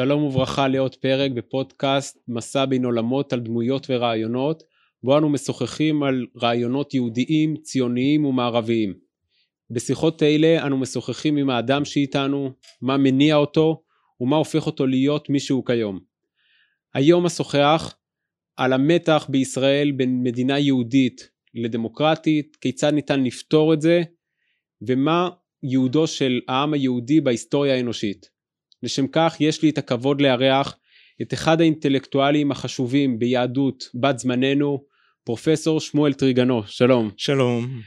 שלום וברכה לעוד פרק בפודקאסט מסע בין עולמות על דמויות ורעיונות, בו אנו משוחחים על רעיונות יהודיים, ציוניים ומערביים. בשיחות אלה אנו משוחחים עם האדם שאיתנו, מה מניע אותו ומה הופך אותו להיות מי שהוא כיום. היום אשוחח על המתח בישראל בין מדינה יהודית לדמוקרטית, כיצד ניתן לפתור את זה, ומה ייעודו של העם היהודי בהיסטוריה האנושית. לשם כך יש לי את הכבוד לארח את אחד האינטלקטואלים החשובים ביהדות בת זמננו, פרופסור שמואל טריגנו, שלום. שלום.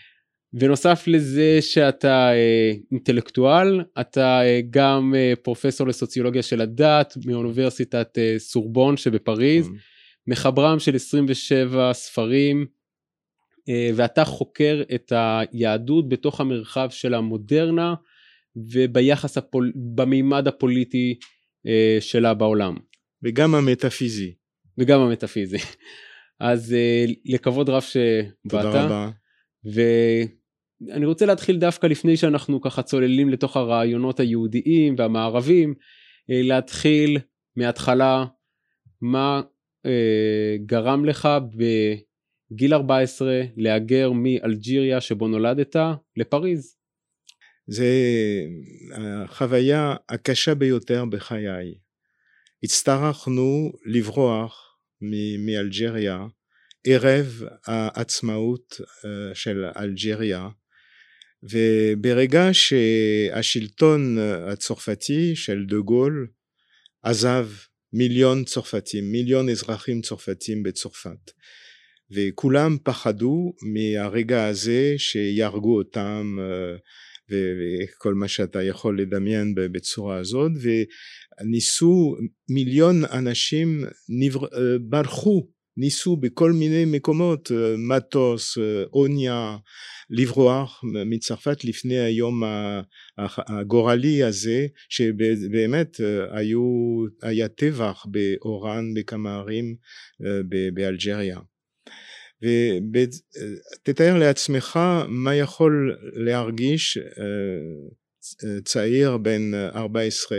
ונוסף לזה שאתה אה, אינטלקטואל, אתה אה, גם אה, פרופסור לסוציולוגיה של הדת מאוניברסיטת אה, סורבון שבפריז, mm. מחברם של 27 ספרים, אה, ואתה חוקר את היהדות בתוך המרחב של המודרנה וביחס הפול... במימד הפוליטי אה, שלה בעולם. וגם המטאפיזי. וגם המטאפיזי. אז אה, לכבוד רב שבאת. תודה רבה. ואני רוצה להתחיל דווקא לפני שאנחנו ככה צוללים לתוך הרעיונות היהודיים והמערבים, להתחיל מההתחלה מה אה, גרם לך בגיל 14 להגר מאלג'יריה שבו נולדת לפריז. זה החוויה הקשה ביותר בחיי. הצטרכנו לברוח מאלג'יריה ערב העצמאות אה, של אלג'יריה וברגע שהשלטון הצרפתי של דה גול עזב מיליון צרפתים, מיליון אזרחים צרפתים בצרפת. וכולם פחדו מהרגע הזה שיהרגו אותם אה, וכל מה שאתה יכול לדמיין בצורה הזאת וניסו מיליון אנשים נבר... אה, ברחו ניסו בכל מיני מקומות אה, מטוס אוניה לברוח מצרפת לפני היום הגורלי הזה שבאמת אה, היו, היה טבח באורן בכמה ערים אה, באלג'ריה ותתאר לעצמך מה יכול להרגיש אה, צעיר בן 14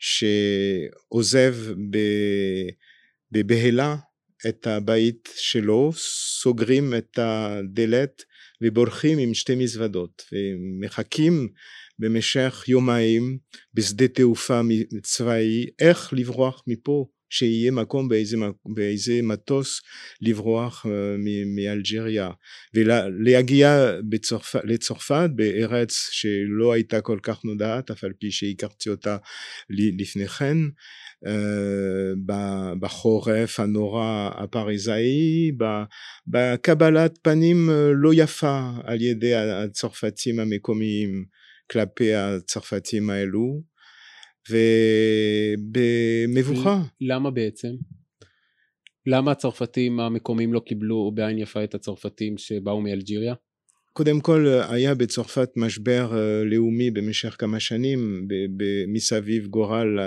שעוזב בבהלה את הבית שלו, סוגרים את הדלת ובורחים עם שתי מזוודות ומחכים במשך יומיים בשדה תעופה צבאי איך לברוח מפה שיהיה מקום באיזה, באיזה מטוס לברוח uh, מאלג'יריה. ולהגיע בצרפ, לצרפת בארץ שלא הייתה כל כך נודעת אף על פי שהכרתי אותה לפני כן בחורף הנורא הפריזאי, בקבלת פנים לא יפה על ידי הצרפתים המקומיים כלפי הצרפתים האלו, ובמבוכה. למה בעצם? למה הצרפתים המקומיים לא קיבלו בעין יפה את הצרפתים שבאו מאלג'יריה? קודם כל היה בצרפת משבר אה, לאומי במשך כמה שנים מסביב גורל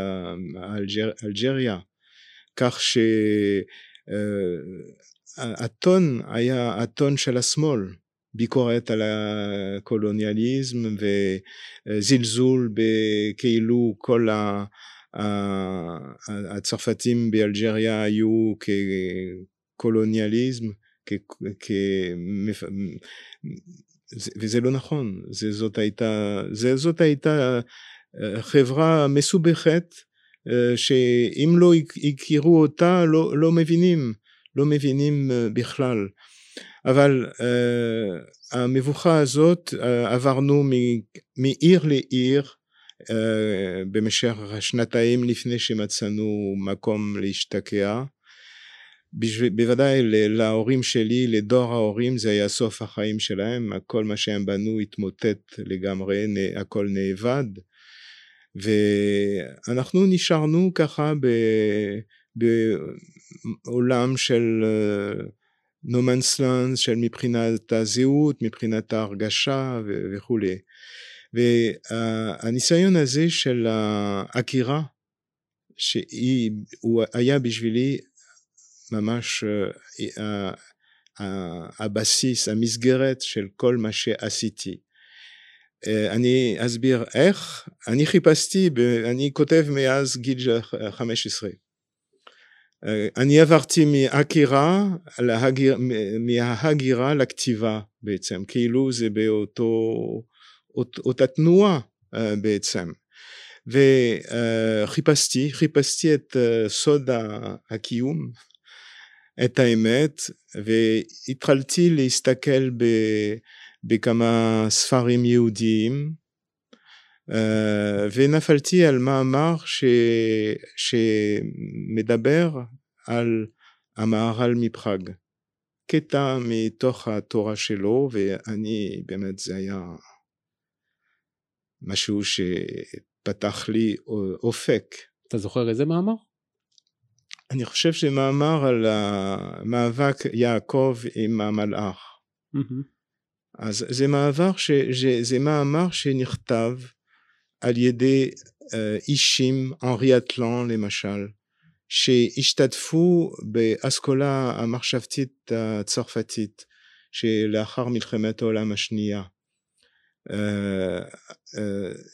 אלג'ריה כך שהטון אה, היה הטון של השמאל ביקורת על הקולוניאליזם וזלזול בכאילו כל הצרפתים באלג'ריה היו כקולוניאליזם וזה לא נכון, זה, זאת הייתה, זה, זאת הייתה אה, חברה מסובכת אה, שאם לא הכירו אותה לא, לא מבינים, לא מבינים אה, בכלל. אבל uh, המבוכה הזאת uh, עברנו מעיר לעיר uh, במשך שנתיים לפני שמצאנו מקום להשתקע. בוודאי להורים שלי, לדור ההורים זה היה סוף החיים שלהם, כל מה שהם בנו התמוטט לגמרי, הכל נאבד. ואנחנו נשארנו ככה בעולם של no man's land, של מבחינת הזהות, מבחינת ההרגשה וכולי. והניסיון הזה של העקירה, שהוא היה בשבילי ממש אה, הבסיס, המסגרת של כל מה שעשיתי. אני אסביר איך, אני חיפשתי, אני כותב מאז גיל 15. אני עברתי מהגירה, להגיר, מההגירה לכתיבה בעצם, כאילו זה באותו, אות, אותה תנועה בעצם. וחיפשתי, חיפשתי את סוד הקיום, את האמת, והתחלתי להסתכל ב... בכמה ספרים יהודיים ונפלתי על מאמר ש... שמדבר על המהר"ל מפראג, קטע מתוך התורה שלו ואני באמת זה היה משהו שפתח לי אופק. אתה זוכר איזה מאמר? אני חושב שמאמר על המאבק יעקב עם המלאך. Mm-hmm. אז זה מעבר ש... זה מאמר שנכתב על ידי אישים, אנרי אטלן למשל, שהשתתפו באסכולה המחשבתית הצרפתית שלאחר מלחמת העולם השנייה.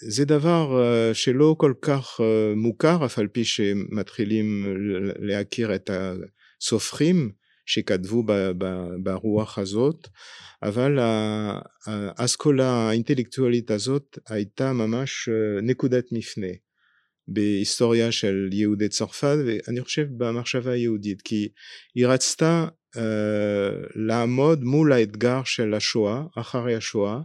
זה דבר שלא כל כך מוכר אף על פי שמתחילים להכיר את הסופרים שכתבו ברוח הזאת אבל האסכולה האינטלקטואלית הזאת הייתה ממש נקודת מפנה בהיסטוריה של יהודי צרפת ואני חושב במחשבה היהודית כי היא רצתה uh, לעמוד מול האתגר של השואה אחרי השואה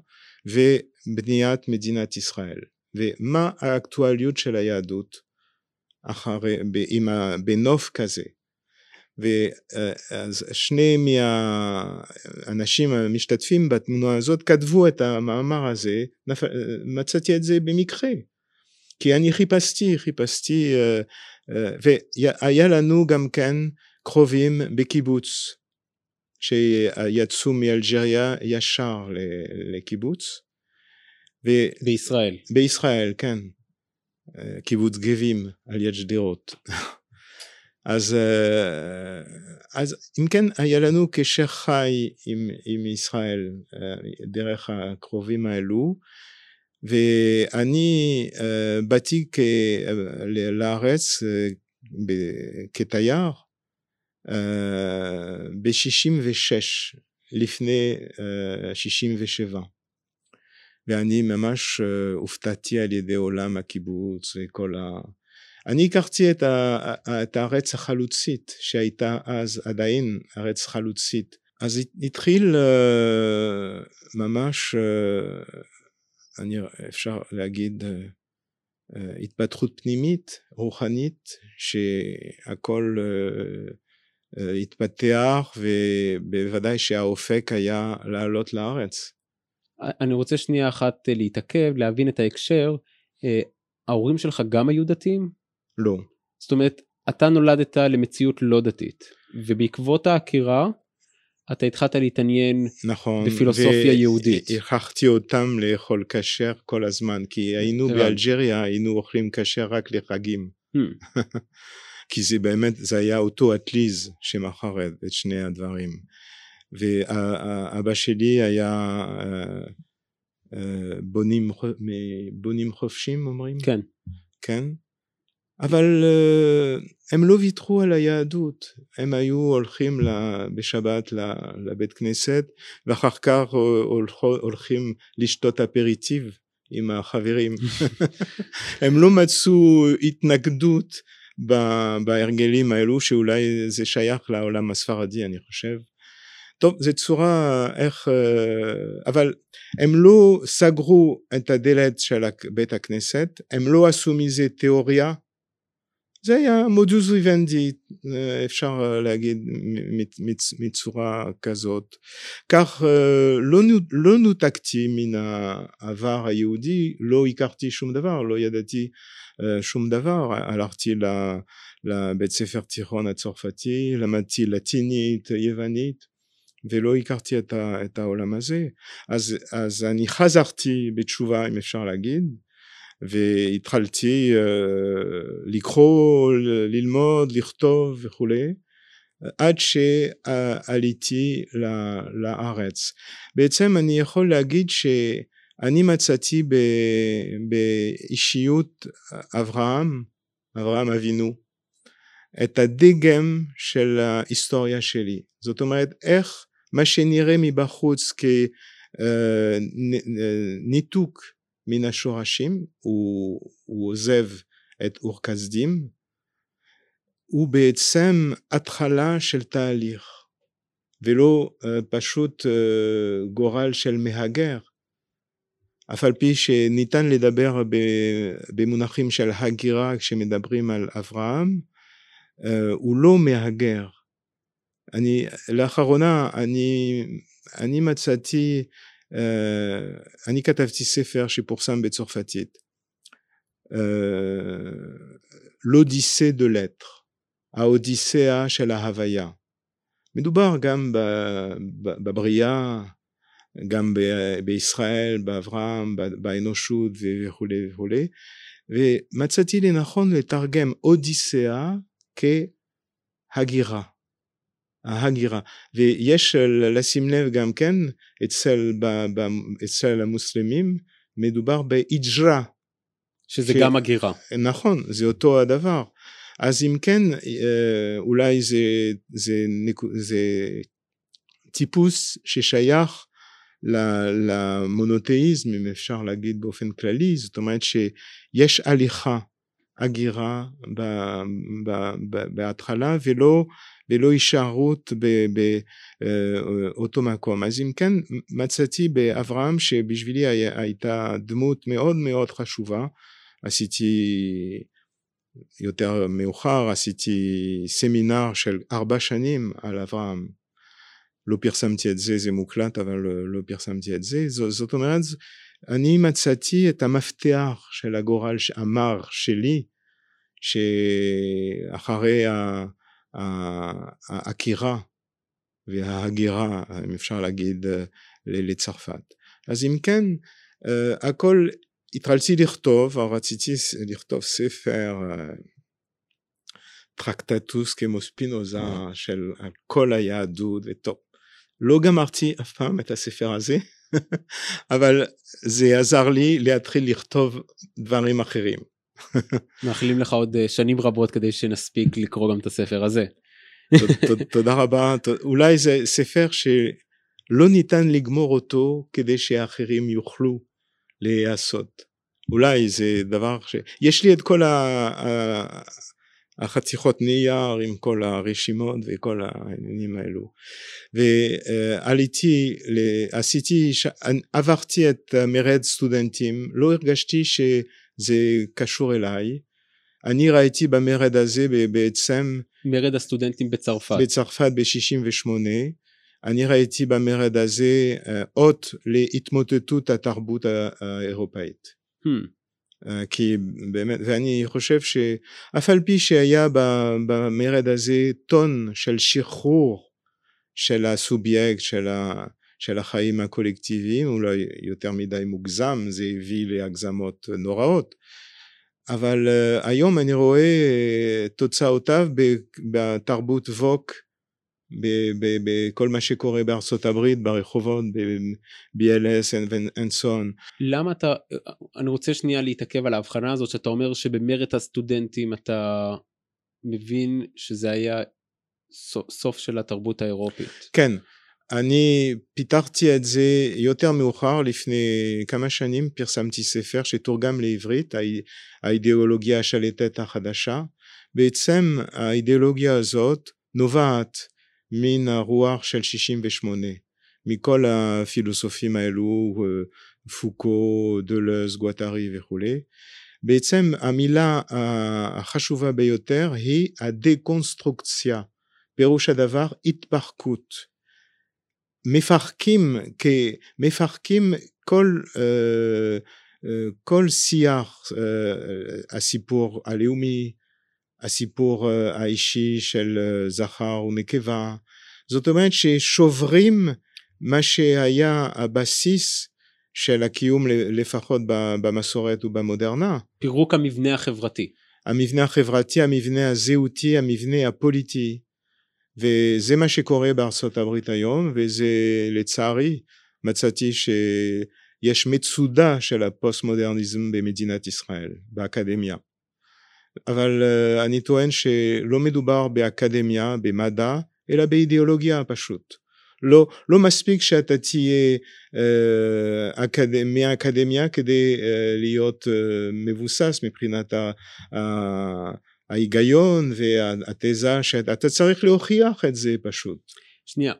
ובניית מדינת ישראל. ומה האקטואליות של היהדות אחרי, בנוף כזה ואז שני מהאנשים המשתתפים בתמונה הזאת כתבו את המאמר הזה, מצאתי את זה במקרה, כי אני חיפשתי, חיפשתי, והיה לנו גם כן קרובים בקיבוץ, שיצאו מאלג'ריה ישר לקיבוץ. ו... בישראל. בישראל, כן. קיבוץ גבים על יד שדרות. אז, אז אם כן היה לנו קשר חי עם, עם ישראל דרך הקרובים האלו ואני באתי כ, לארץ כתייר ב-66 לפני 67 ואני ממש הופתעתי על ידי עולם הקיבוץ וכל ה... אני הכרתי את, ה, את הארץ החלוצית שהייתה אז עדיין ארץ חלוצית אז התחיל uh, ממש uh, אני, אפשר להגיד uh, התפתחות פנימית רוחנית שהכל התפתח ובוודאי שהאופק היה לעלות לארץ. אני רוצה שנייה אחת להתעכב להבין את ההקשר ההורים שלך גם היו דתיים? לא. זאת אומרת, אתה נולדת למציאות לא דתית, ובעקבות העקירה, אתה התחלת להתעניין נכון, בפילוסופיה יהודית. והכרחתי אותם לאכול כשר כל הזמן, כי היינו באלג'ריה, היינו אוכלים כשר רק לחגים. Hmm. כי זה באמת, זה היה אותו אטליז שמכר את שני הדברים. ואבא שלי היה אה, אה, בונים, בונים חופשים אומרים? כן. כן? אבל הם לא ויתרו על היהדות, הם היו הולכים בשבת לבית כנסת ואחר כך הולכים לשתות אפריטיב עם החברים. הם לא מצאו התנגדות בהרגלים האלו שאולי זה שייך לעולם הספרדי אני חושב. טוב זו צורה איך אבל הם לא סגרו את הדלת של בית הכנסת הם לא עשו מזה תיאוריה זה היה מודוס ויבנדי אפשר להגיד מצורה כזאת. כך לא, לא נותקתי מן העבר היהודי לא הכרתי שום דבר לא ידעתי שום דבר. הלכתי לבית ספר תיכון הצרפתי למדתי לטינית יוונית ולא הכרתי את העולם הזה. אז, אז אני חזרתי בתשובה אם אפשר להגיד והתחלתי לקרוא, ללמוד, לכתוב וכולי, עד שעליתי לארץ. בעצם אני יכול להגיד אני מצאתי באישיות אברהם, אברהם אבינו, את הדגם של ההיסטוריה שלי. זאת אומרת, איך מה שנראה מבחוץ כניתוק מן השורשים, הוא, הוא עוזב את אור כסדים, הוא בעצם התחלה של תהליך, ולא uh, פשוט uh, גורל של מהגר. אף על פי שניתן לדבר במונחים של הגירה כשמדברים על אברהם, uh, הוא לא מהגר. אני, לאחרונה אני, אני מצאתי, אני כתבתי ספר שפורסם בצרפתית, l'Odyssée de l'être. האודיסאה של ההוויה. מדובר גם בבריאה, גם בישראל, באברהם, באנושות וכולי וכולי, ומצאתי לנכון לתרגם אודיסאה כהגירה. ההגירה. ויש לשים לב גם כן, אצל, אצל המוסלמים מדובר בהיג'רה. שזה ש... גם הגירה. נכון, זה אותו הדבר. אז אם כן אה, אולי זה, זה, זה טיפוס ששייך למונותאיזם אם אפשר להגיד באופן כללי זאת אומרת שיש הליכה הגירה בהתחלה ולא ולא הישארות באותו אה, מקום. אז אם כן מצאתי באברהם שבשבילי הייתה דמות מאוד מאוד חשובה, עשיתי יותר מאוחר עשיתי סמינר של ארבע שנים על אברהם. לא פרסמתי את זה, זה מוקלט, אבל לא, לא פרסמתי את זה. זאת, אומרת, אני מצאתי את המפתח של הגורל המר שלי, שאחרי העקירה וההגירה, אם אפשר להגיד, לצרפת. אז אם כן, אה, הכל התחלתי לכתוב, רציתי לכתוב ספר טרקטטוס כמו ספינוזה של כל היהדות וטוב. לא גמרתי אף פעם את הספר הזה, אבל זה עזר לי להתחיל לכתוב דברים אחרים. מאחלים לך עוד שנים רבות כדי שנספיק לקרוא גם את הספר הזה. תודה רבה, אולי זה ספר שלא ניתן לגמור אותו כדי שאחרים יוכלו להיעשות. אולי זה דבר ש... יש לי את כל ה... החתיכות נייר עם כל הרשימות וכל העניינים האלו ועליתי, עשיתי, עברתי את מרד סטודנטים, לא הרגשתי שזה קשור אליי, אני ראיתי במרד הזה בעצם מרד הסטודנטים בצרפת בצרפת ב-68 אני ראיתי במרד הזה אה, אות להתמוטטות התרבות האירופאית. Hmm. אה, כי באמת, ואני חושב שאף על פי שהיה במרד הזה טון של שחרור של הסובייקט, של, ה, של החיים הקולקטיביים, אולי יותר מדי מוגזם, זה הביא להגזמות נוראות, אבל uh, היום אני רואה תוצאותיו בתרבות ווק בכל מה שקורה בארצות הברית, ברחובות, ב-BLS and so on. למה אתה, אני רוצה שנייה להתעכב על ההבחנה הזאת שאתה אומר שבמרד הסטודנטים אתה מבין שזה היה סוף של התרבות האירופית. כן, אני פיתחתי את זה יותר מאוחר, לפני כמה שנים פרסמתי ספר שתורגם לעברית, האידיאולוגיה השלטת החדשה. בעצם האידיאולוגיה הזאת נובעת מן הרוח של 68, מכל הפילוסופים האלו, פוקו, דלז, גואטרי וכולי. בעצם המילה החשובה ביותר היא הדקונסטרוקציה, פירוש הדבר התפרקות. מפרקים, מפרקים כל, כל שיח, הסיפור הלאומי, הסיפור האישי של זכר ונקבה, זאת אומרת ששוברים מה שהיה הבסיס של הקיום לפחות במסורת ובמודרנה. פירוק המבנה החברתי. המבנה החברתי, המבנה הזהותי, המבנה הפוליטי, וזה מה שקורה בארצות הברית היום, וזה לצערי מצאתי יש מצודה של הפוסט-מודרניזם במדינת ישראל, באקדמיה. אבל אה, אני טוען שלא מדובר באקדמיה, במדע, אלא באידיאולוגיה פשוט. לא, לא מספיק שאתה תהיה uh, אקד... מהאקדמיה כדי uh, להיות uh, מבוסס מבחינת ה, ה, ההיגיון והתזה שאתה צריך להוכיח את זה פשוט. שנייה,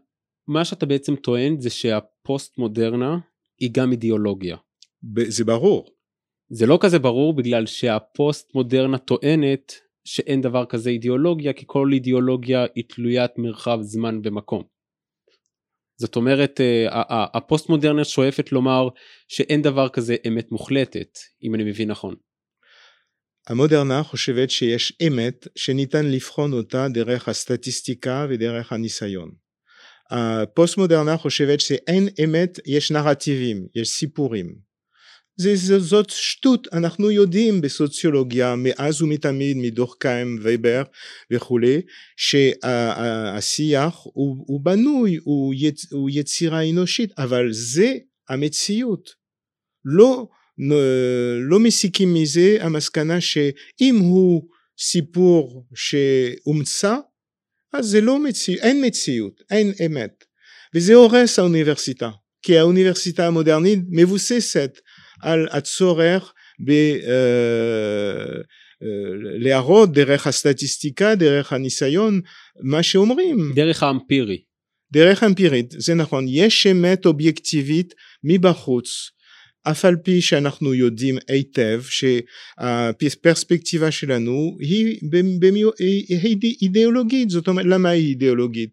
מה שאתה בעצם טוען זה שהפוסט מודרנה היא גם אידיאולוגיה. זה ברור. זה לא כזה ברור בגלל שהפוסט מודרנה טוענת שאין דבר כזה אידיאולוגיה כי כל אידיאולוגיה היא תלוית מרחב זמן ומקום. זאת אומרת אה, הפוסט מודרנה שואפת לומר שאין דבר כזה אמת מוחלטת אם אני מבין נכון. המודרנה חושבת שיש אמת שניתן לבחון אותה דרך הסטטיסטיקה ודרך הניסיון. הפוסט מודרנה חושבת שאין אמת, יש נרטיבים, יש סיפורים. זה, זאת שטות, אנחנו יודעים בסוציולוגיה מאז ומתמיד מדורקהיים וייבר וכולי שהשיח הוא, הוא בנוי, הוא, יצ, הוא יצירה אנושית אבל זה המציאות. לא, לא מסיקים מזה המסקנה שאם הוא סיפור שהומצא אז זה לא מציאות, אין מציאות, אין אמת. וזה הורס האוניברסיטה כי האוניברסיטה המודרנית מבוססת על הצורך ב... אה, אה, להראות דרך הסטטיסטיקה, דרך הניסיון, מה שאומרים. דרך האמפירי. דרך אמפירית, זה נכון, יש אמת אובייקטיבית מבחוץ, אף על פי שאנחנו יודעים היטב שהפרספקטיבה שלנו היא, היא אידיאולוגית, זאת אומרת למה היא אידיאולוגית?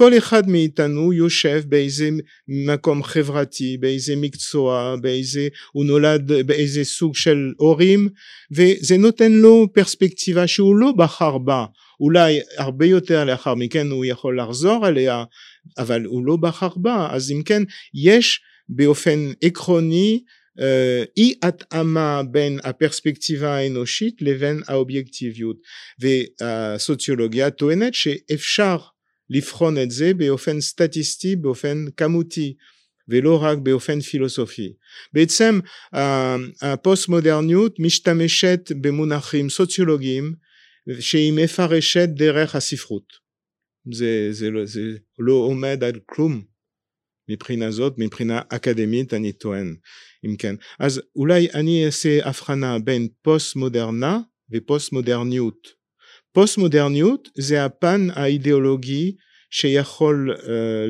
כל אחד מאיתנו יושב באיזה מקום חברתי, באיזה מקצוע, באיזה, הוא נולד באיזה סוג של הורים וזה נותן לו פרספקטיבה שהוא לא בחר בה, אולי הרבה יותר לאחר מכן הוא יכול לחזור עליה אבל הוא לא בחר בה. אז אם כן יש באופן עקרוני אה, אי התאמה בין הפרספקטיבה האנושית לבין האובייקטיביות. והסוציולוגיה טוענת שאפשר לבחון את זה באופן סטטיסטי, באופן כמותי, ולא רק באופן פילוסופי. בעצם הפוסט מודרניות משתמשת במונחים סוציולוגיים שהיא מפרשת דרך הספרות. זה, זה, לא, זה לא עומד על כלום מבחינה זאת, מבחינה אקדמית אני טוען, אם כן. אז אולי אני אעשה הבחנה בין פוסט מודרנה ופוסט מודרניות. פוסט מודרניות זה הפן האידיאולוגי שיכול אה,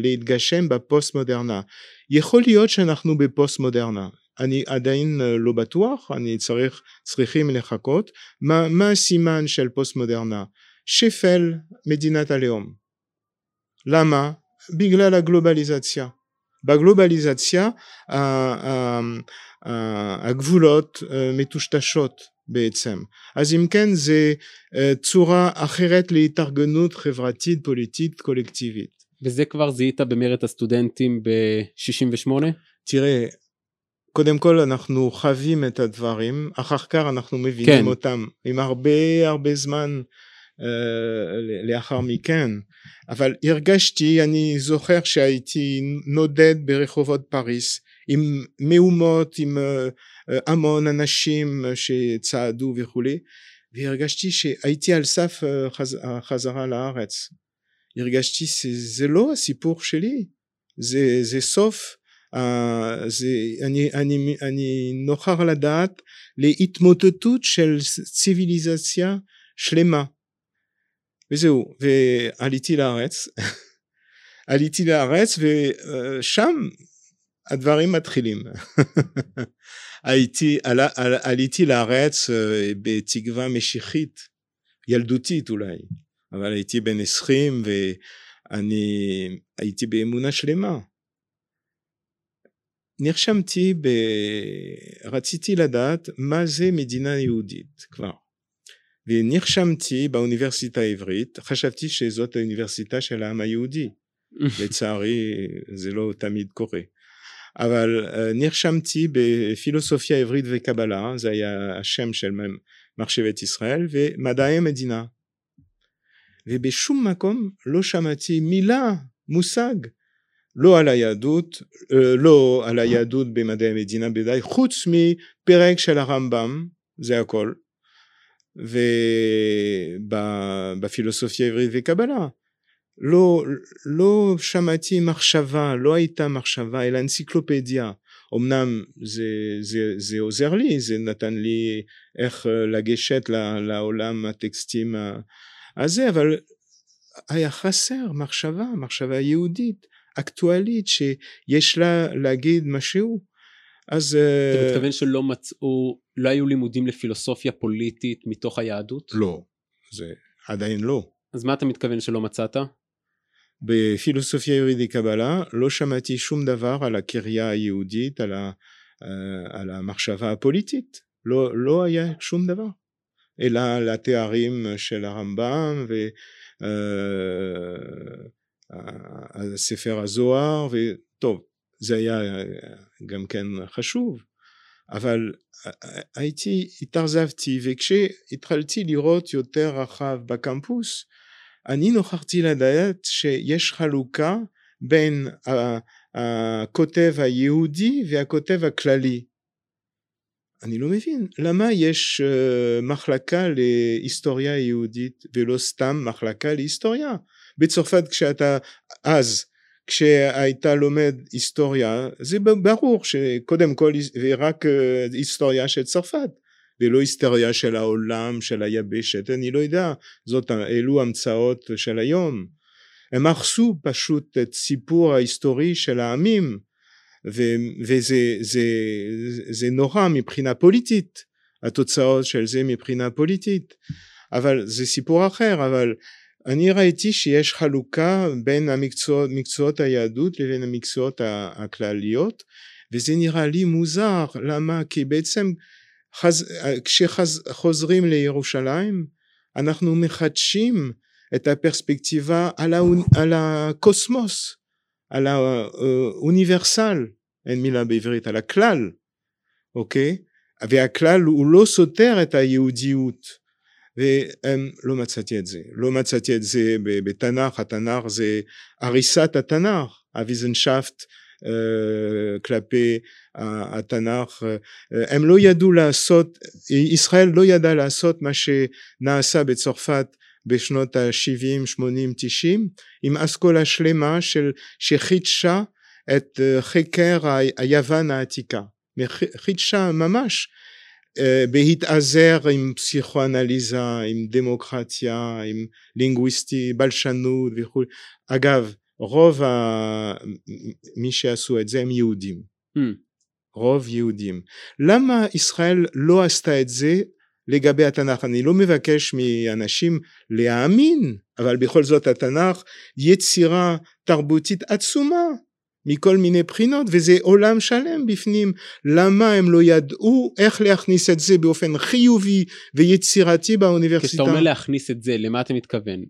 להתגשם בפוסט מודרנה. יכול להיות שאנחנו בפוסט מודרנה, אני עדיין אה, לא בטוח, אני צריך, צריכים לחכות. מה, מה הסימן של פוסט מודרנה? שפל מדינת הלאום. למה? בגלל הגלובליזציה. בגלובליזציה הגבולות uh, מטושטשות בעצם. אז אם כן זה אה, צורה אחרת להתארגנות חברתית פוליטית קולקטיבית. וזה כבר זיהית במרד הסטודנטים ב-68? תראה, קודם כל אנחנו חווים את הדברים, אחר כך אנחנו מבינים כן. אותם עם הרבה הרבה זמן uh, לאחר מכן, אבל הרגשתי, אני זוכר שהייתי נודד ברחובות פריס עם מהומות, עם uh, המון אנשים שצעדו וכולי והרגשתי שהייתי על סף החזרה לארץ. הרגשתי שזה לא הסיפור שלי זה, זה סוף uh, זה, אני, אני, אני נוכח לדעת להתמוטטות של ציוויליזציה שלמה. וזהו ועליתי לארץ. עליתי לארץ ושם הדברים מתחילים הייתי, עלה, על, עליתי לארץ אה, בתקווה משיחית, ילדותית אולי, אבל הייתי בן עשרים ואני הייתי באמונה שלמה. נרשמתי, ב... רציתי לדעת מה זה מדינה יהודית כבר. ונרשמתי באוניברסיטה העברית, חשבתי שזאת האוניברסיטה של העם היהודי. לצערי זה לא תמיד קורה. אבל אה, נרשמתי בפילוסופיה עברית וקבלה, זה היה השם של מחשבת ישראל, ומדעי המדינה. ובשום מקום לא שמעתי מילה, מושג, לא על היהדות, לא על היהדות במדעי המדינה בוודאי, חוץ מפרק של הרמב"ם, זה הכל, ובפילוסופיה עברית וקבלה. לא, לא שמעתי מחשבה, לא הייתה מחשבה, אלא אנציקלופדיה. אמנם זה, זה, זה עוזר לי, זה נתן לי איך לגשת לעולם הטקסטים הזה, אבל היה חסר מחשבה, מחשבה יהודית, אקטואלית, שיש לה להגיד משהו. אז... אתה מתכוון שלא מצאו, לא היו לימודים לפילוסופיה פוליטית מתוך היהדות? לא, זה עדיין לא. אז מה אתה מתכוון שלא מצאת? בפילוסופיה יהודית קבלה לא שמעתי שום דבר על הקריה היהודית, על, ה, על המחשבה הפוליטית, לא, לא היה שום דבר, אלא על התארים של הרמב"ם והספר הזוהר, וטוב, זה היה גם כן חשוב, אבל הייתי, התאכזבתי, וכשהתחלתי לראות יותר רחב בקמפוס, אני נוכחתי לדעת שיש חלוקה בין הכותב היהודי והכותב הכללי. אני לא מבין למה יש מחלקה להיסטוריה יהודית ולא סתם מחלקה להיסטוריה. בצרפת כשאתה אז כשהיית לומד היסטוריה זה ברור שקודם כל רק היסטוריה של צרפת ולא היסטריה של העולם, של היבשת, אני לא יודע, זאת, אלו המצאות של היום. הם הרסו פשוט את סיפור ההיסטורי של העמים, ו, וזה זה, זה נורא מבחינה פוליטית, התוצאות של זה מבחינה פוליטית, אבל זה סיפור אחר, אבל אני ראיתי שיש חלוקה בין המקצועות, מקצועות היהדות לבין המקצועות הכלליות, וזה נראה לי מוזר, למה? כי בעצם חז... כשחוזרים לירושלים אנחנו מחדשים את הפרספקטיבה על, הא... על הקוסמוס, על האוניברסל, אין מילה בעברית, על הכלל, אוקיי? והכלל הוא לא סותר את היהודיות ולא מצאתי את זה, לא מצאתי את זה בתנ"ך, התנ"ך זה הריסת התנ"ך, הוויזנשאפט כלפי התנ"ך הם לא ידעו לעשות ישראל לא ידעה לעשות מה שנעשה בצרפת בשנות ה-70, 80, 90 עם אסכולה שלמה של שחידשה את חקר היוון העתיקה חידשה ממש בהתעזר עם פסיכואנליזה, עם דמוקרטיה, עם לינגוויסטי, בלשנות וכו'. אגב, רוב ה... מי שעשו את זה הם יהודים. Mm. רוב יהודים. למה ישראל לא עשתה את זה לגבי התנ"ך? אני לא מבקש מאנשים להאמין, אבל בכל זאת התנ"ך יצירה תרבותית עצומה. מכל מיני בחינות וזה עולם שלם בפנים למה הם לא ידעו איך להכניס את זה באופן חיובי ויצירתי באוניברסיטה. כשאתה אומר להכניס את זה למה אתה מתכוון?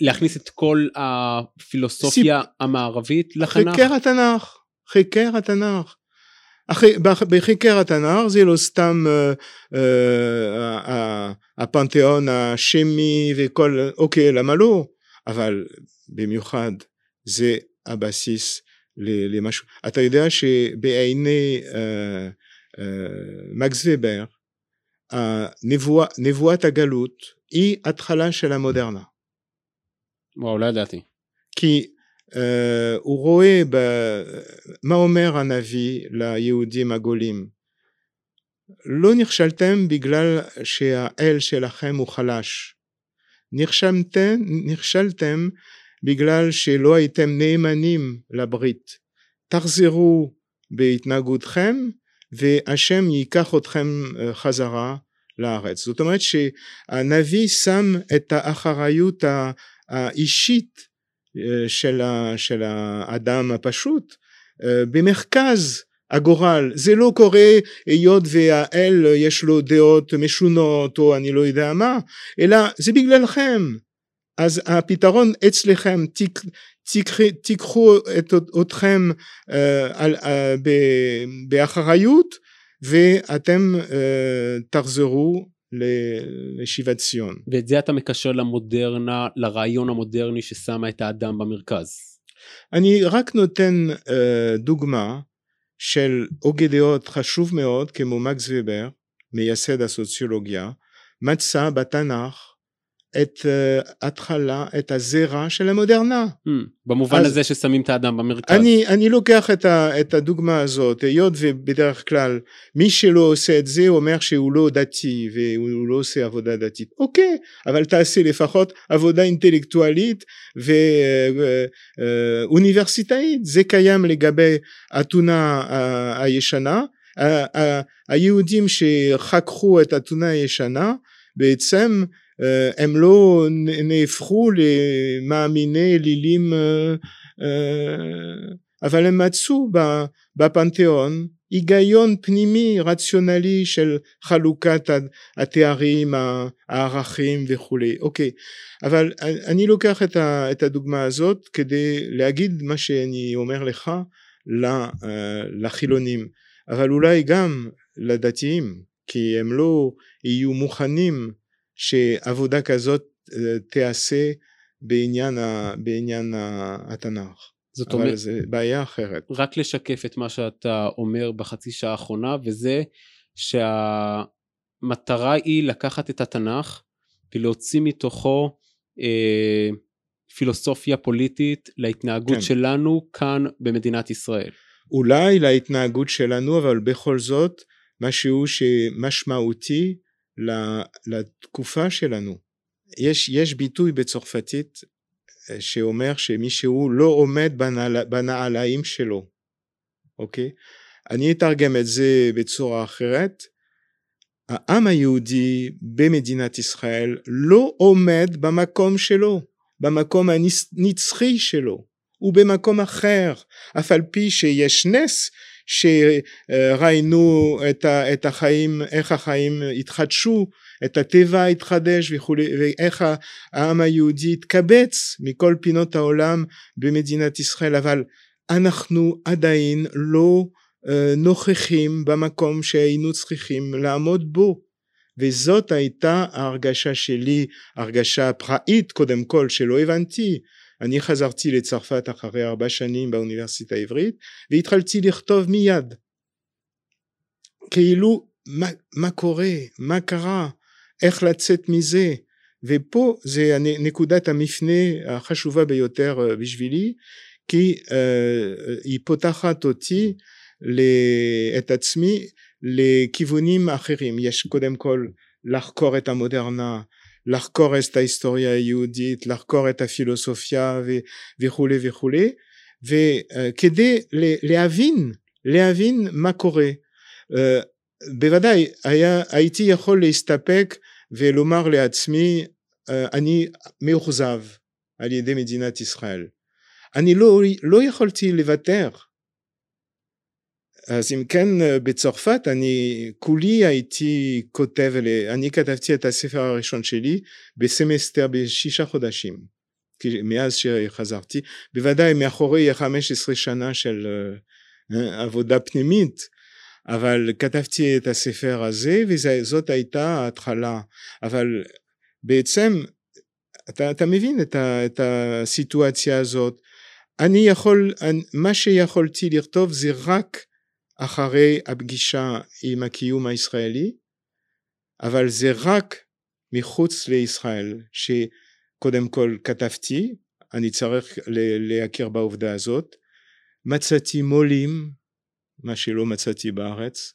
להכניס את כל הפילוסופיה סיפ... המערבית לתנ"ך? חקר התנ"ך, חקר התנ"ך. בחקר התנ"ך זה לא סתם uh, uh, הפנתיאון השמי וכל אוקיי למה לא אבל במיוחד זה הבסיס למשהו. אתה יודע שבעיני uh, מקס ובר נבואת הגלות היא התחלה של המודרנה. וואו, לא ידעתי. כי הוא רואה ב... מה אומר הנביא ליהודים הגולים. לא נכשלתם בגלל שהאל שלכם הוא חלש. נכשלתם, נכשלתם בגלל שלא הייתם נאמנים לברית. תחזרו בהתנהגותכם והשם ייקח אתכם חזרה לארץ. זאת אומרת שהנביא שם את האחריות האישית אה, של, של האדם הפשוט אה, במרכז הגורל. זה לא קורה היות והאל יש לו דעות משונות או אני לא יודע מה אלא זה בגללכם. אז הפתרון אצלכם תיק, תיק, תיקחו את, אתכם uh, על, ב, באחריות ואתם uh, תחזרו לשיבת ציון. ואת זה אתה מקשר למודרנה, לרעיון המודרני ששמה את האדם במרכז. אני רק נותן uh, דוגמה של הוגה דעות חשוב מאוד כמו מקס ובר, מייסד הסוציולוגיה, מצא בתנ"ך את uh, התחלה, את הזרע של המודרנה. Hmm, במובן הזה ששמים את האדם במרכז. אני, אני לוקח את, ה, את הדוגמה הזאת, היות ובדרך כלל מי שלא עושה את זה אומר שהוא לא דתי והוא לא עושה עבודה דתית. אוקיי, אבל תעשה לפחות עבודה אינטלקטואלית ואוניברסיטאית. זה קיים לגבי אתונה הישנה. היהודים שחקרו את אתונה הישנה בעצם אה, הם לא נהפכו למאמיני אלילים אה, אה, אבל הם מצאו בפנתיאון היגיון פנימי רציונלי של חלוקת התארים, הערכים וכולי. אוקיי, אבל אני לוקח את הדוגמה הזאת כדי להגיד מה שאני אומר לך לחילונים, אבל אולי גם לדתיים, כי הם לא יהיו מוכנים שעבודה כזאת אה, תיעשה בעניין, ה, בעניין התנ"ך. זאת אומרת, אבל זו בעיה אחרת. רק לשקף את מה שאתה אומר בחצי שעה האחרונה, וזה שהמטרה היא לקחת את התנ"ך ולהוציא מתוכו אה, פילוסופיה פוליטית להתנהגות כן. שלנו כאן במדינת ישראל. אולי להתנהגות שלנו, אבל בכל זאת משהו שמשמעותי לתקופה שלנו. יש, יש ביטוי בצרפתית אה, שאומר שמישהו לא עומד בנעל, בנעליים שלו, אוקיי? אני אתרגם את זה בצורה אחרת. העם היהודי במדינת ישראל לא עומד במקום שלו, במקום הנצחי שלו, הוא במקום אחר, אף על פי שיש נס שראינו את, ה, את החיים, איך החיים התחדשו, את הטבע התחדש וכולי, ואיך העם היהודי התקבץ מכל פינות העולם במדינת ישראל, אבל אנחנו עדיין לא uh, נוכחים במקום שהיינו צריכים לעמוד בו. וזאת הייתה ההרגשה שלי, הרגשה פראית קודם כל שלא הבנתי אני חזרתי לצרפת אחרי ארבע שנים באוניברסיטה העברית והתחלתי לכתוב מיד. כאילו מה, מה קורה, מה קרה, איך לצאת מזה? ופה זה נקודת המפנה החשובה ביותר אה, בשבילי כי uh, היא פותחת אותי את עצמי לכיוונים אחרים. יש קודם כל לחקור את המודרנה לחקור את ההיסטוריה היהודית, לחקור את הפילוסופיה וכולי וכולי, וכדי להבין, להבין מה קורה. אה, בוודאי היה, הייתי יכול להסתפק ולומר לעצמי אה, אני מאוכזב על ידי מדינת ישראל. אני לא, לא יכולתי לוותר אז אם כן בצרפת אני כולי הייתי כותב, אני כתבתי את הספר הראשון שלי בסמסטר בשישה חודשים מאז שחזרתי, בוודאי מאחורי 15 שנה של עבודה פנימית אבל כתבתי את הספר הזה וזאת הייתה ההתחלה. אבל בעצם אתה, אתה מבין את, ה, את הסיטואציה הזאת? אני יכול, מה שיכולתי לכתוב זה רק אחרי הפגישה עם הקיום הישראלי, אבל זה רק מחוץ לישראל שקודם כל כתבתי, אני צריך להכיר בעובדה הזאת, מצאתי מו"לים, מה שלא מצאתי בארץ,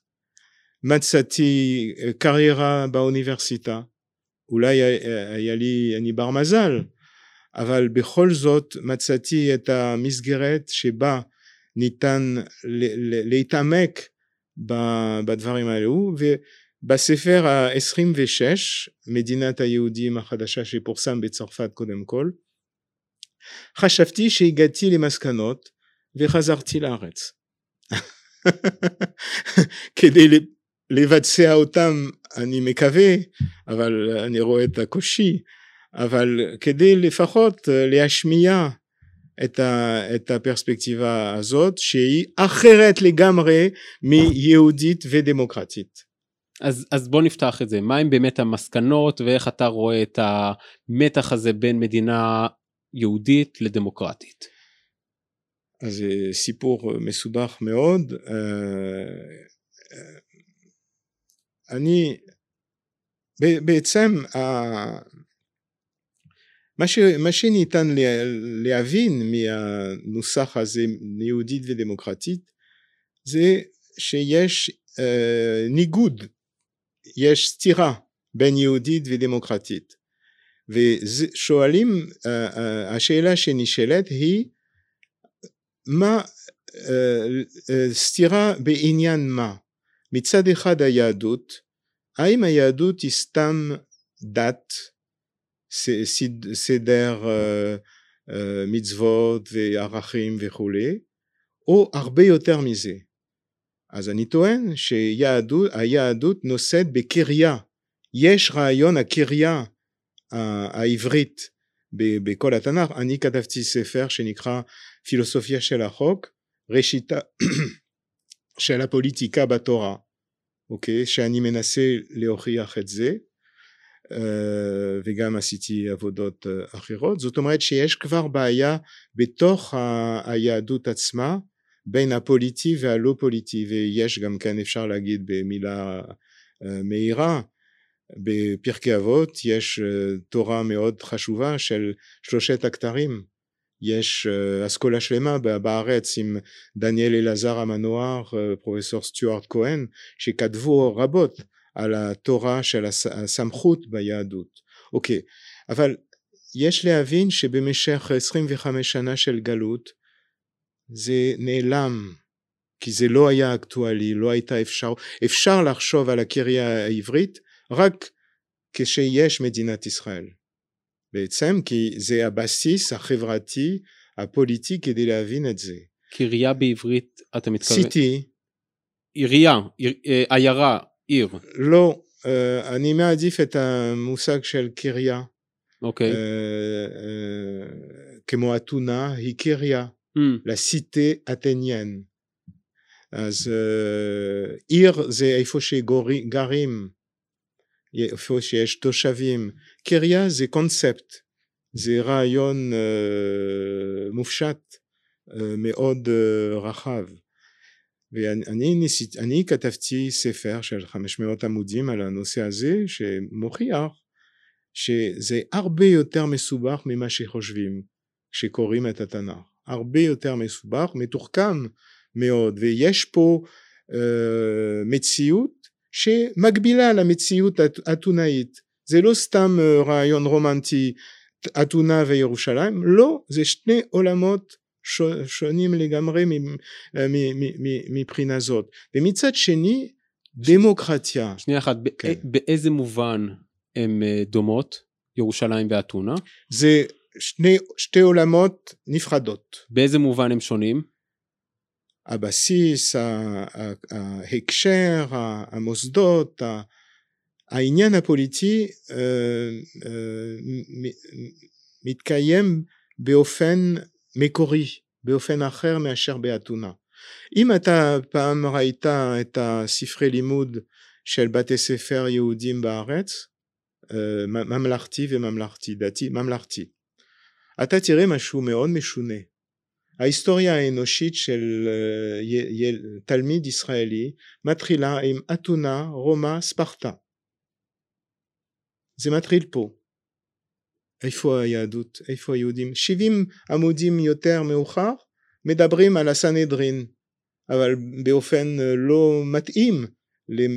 מצאתי קריירה באוניברסיטה, אולי היה לי, אני בר מזל, אבל בכל זאת מצאתי את המסגרת שבה ניתן להתעמק בדברים האלו ובספר ה-26 מדינת היהודים החדשה שפורסם בצרפת קודם כל חשבתי שהגעתי למסקנות וחזרתי לארץ. כדי לבצע אותם אני מקווה אבל אני רואה את הקושי אבל כדי לפחות להשמיע את, ה, את הפרספקטיבה הזאת שהיא אחרת לגמרי מיהודית ודמוקרטית. אז, אז בוא נפתח את זה, מה הם באמת המסקנות ואיך אתה רואה את המתח הזה בין מדינה יהודית לדמוקרטית? אז זה סיפור מסובך מאוד. אני בעצם מה, ש, מה שניתן להבין מהנוסח הזה יהודית ודמוקרטית זה שיש אה, ניגוד, יש סתירה בין יהודית ודמוקרטית. ושואלים, אה, אה, השאלה שנשאלת היא מה אה, אה, סתירה בעניין מה? מצד אחד היהדות האם היהדות היא סתם דת סדר מצוות וערכים וכולי, או הרבה יותר מזה. אז אני טוען שהיהדות נושאת בקריה, יש רעיון הקריה העברית בכל התנ"ך, אני כתבתי ספר שנקרא פילוסופיה של החוק, ראשיתה של הפוליטיקה בתורה, אוקיי? שאני מנסה להוכיח את זה, אה, וגם עשיתי עבודות אה, אחרות. זאת אומרת שיש כבר בעיה בתוך היהדות עצמה בין הפוליטי והלא פוליטי ויש גם כן אפשר להגיד במילה אה, מהירה בפרקי אבות יש תורה מאוד חשובה של שלושת הכתרים. יש אסכולה שלמה בארץ עם דניאל אלעזר המנוח פרופסור סטיוארט כהן שכתבו רבות על התורה של הסמכות ביהדות. אוקיי, אבל יש להבין שבמשך 25 שנה של גלות זה נעלם כי זה לא היה אקטואלי, לא הייתה אפשר, אפשר לחשוב על הקריה העברית רק כשיש מדינת ישראל. בעצם כי זה הבסיס החברתי הפוליטי כדי להבין את זה. קריה בעברית אתה מתכוון? סיטי. עירייה, אה, עיירה, עיר. לא, uh, אני מעדיף את המושג של קריה. אוקיי. Okay. Uh, uh, כמו אתונה היא קריה, mm. לסיטה אתניאן. אז uh, עיר זה איפה שגרים, איפה שיש תושבים. קריה זה קונספט, זה רעיון uh, מופשט uh, מאוד uh, רחב. ואני ניסית, אני כתבתי ספר של 500 עמודים על הנושא הזה שמוכיח שזה הרבה יותר מסובך ממה שחושבים כשקוראים את התנ"ך. הרבה יותר מסובך מתוחכם מאוד ויש פה uh, מציאות שמקבילה למציאות אתונאית זה לא סתם uh, רעיון רומנטי אתונה וירושלים לא זה שני עולמות שונים לגמרי מבחינה זאת ומצד שני דמוקרטיה. שנייה אחת, כן. באיזה מובן הן אה, דומות ירושלים ואתונה? זה שני, שתי עולמות נפרדות. באיזה מובן הם שונים? הבסיס, ההקשר, המוסדות, העניין הפוליטי אה, אה, מתקיים באופן מקורי באופן אחר מאשר באתונה. אם אתה פעם ראית את הספרי לימוד של בתי ספר יהודים בארץ, אה, ממלכתי וממלכתי, דתי, ממלכתי, אתה תראה משהו מאוד משונה. ההיסטוריה האנושית של אה, תלמיד ישראלי מתחילה עם אתונה, רומא, ספרטה. זה מתחיל פה. איפה היהדות, איפה היהודים, 70 עמודים יותר מאוחר מדברים על הסנהדרין, אבל באופן אה, לא מתאים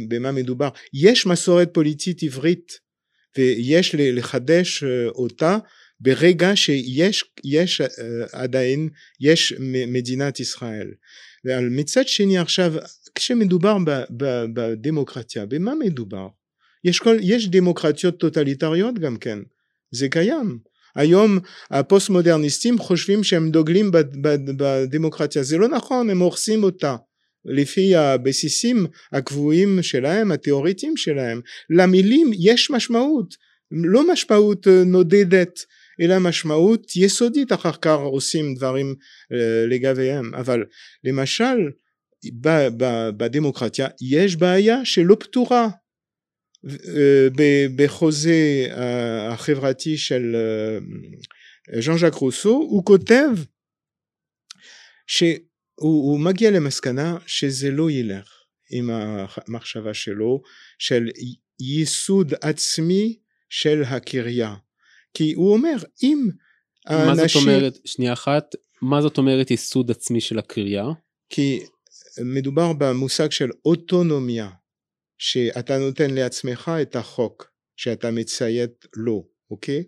במה מדובר. יש מסורת פוליטית עברית ויש לחדש אה, אותה ברגע שיש יש אה, עדיין, יש מדינת ישראל. ומצד שני עכשיו, כשמדובר בדמוקרטיה, במה מדובר? יש, כל, יש דמוקרטיות טוטליטריות גם כן. זה קיים. היום הפוסט מודרניסטים חושבים שהם דוגלים בדמוקרטיה, זה לא נכון, הם הורסים אותה. לפי הבסיסים הקבועים שלהם, התיאוריטיים שלהם. למילים יש משמעות, לא משמעות נודדת, אלא משמעות יסודית, אחר כך עושים דברים אה, לגביהם. אבל למשל, בדמוקרטיה יש בעיה שלא פתורה. בחוזה החברתי של ז'אן ז'אק רוסו הוא כותב שהוא מגיע למסקנה שזה לא ילך עם המחשבה שלו של ייסוד עצמי של הקריה. כי הוא אומר אם האנשים... מה זאת אומרת, שנייה אחת, מה זאת אומרת ייסוד עצמי של הקריה? כי מדובר במושג של אוטונומיה, שאתה נותן לעצמך את החוק שאתה מציית לו, אוקיי?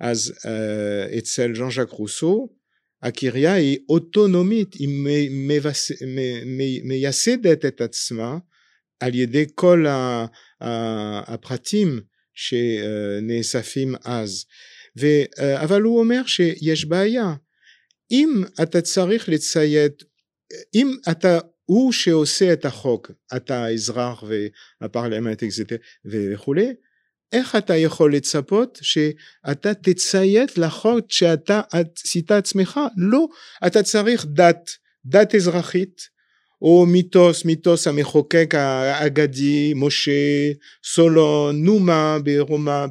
אז uh, אצל ז'אן ז'אק רוסו הקריה היא אוטונומית, היא מבס... מייסדת את עצמה על ידי כל הפרטים שנאספים אז. ו... אבל הוא אומר שיש בעיה. אם אתה צריך לציית, אם אתה הוא שעושה את החוק, אתה האזרח והפרלמנט וכולי, איך אתה יכול לצפות שאתה תציית לחוק שאתה עשית עצמך? לא, אתה צריך דת, דת אזרחית, או מיתוס, מיתוס המחוקק האגדי, משה, סולון, נומה ברומא,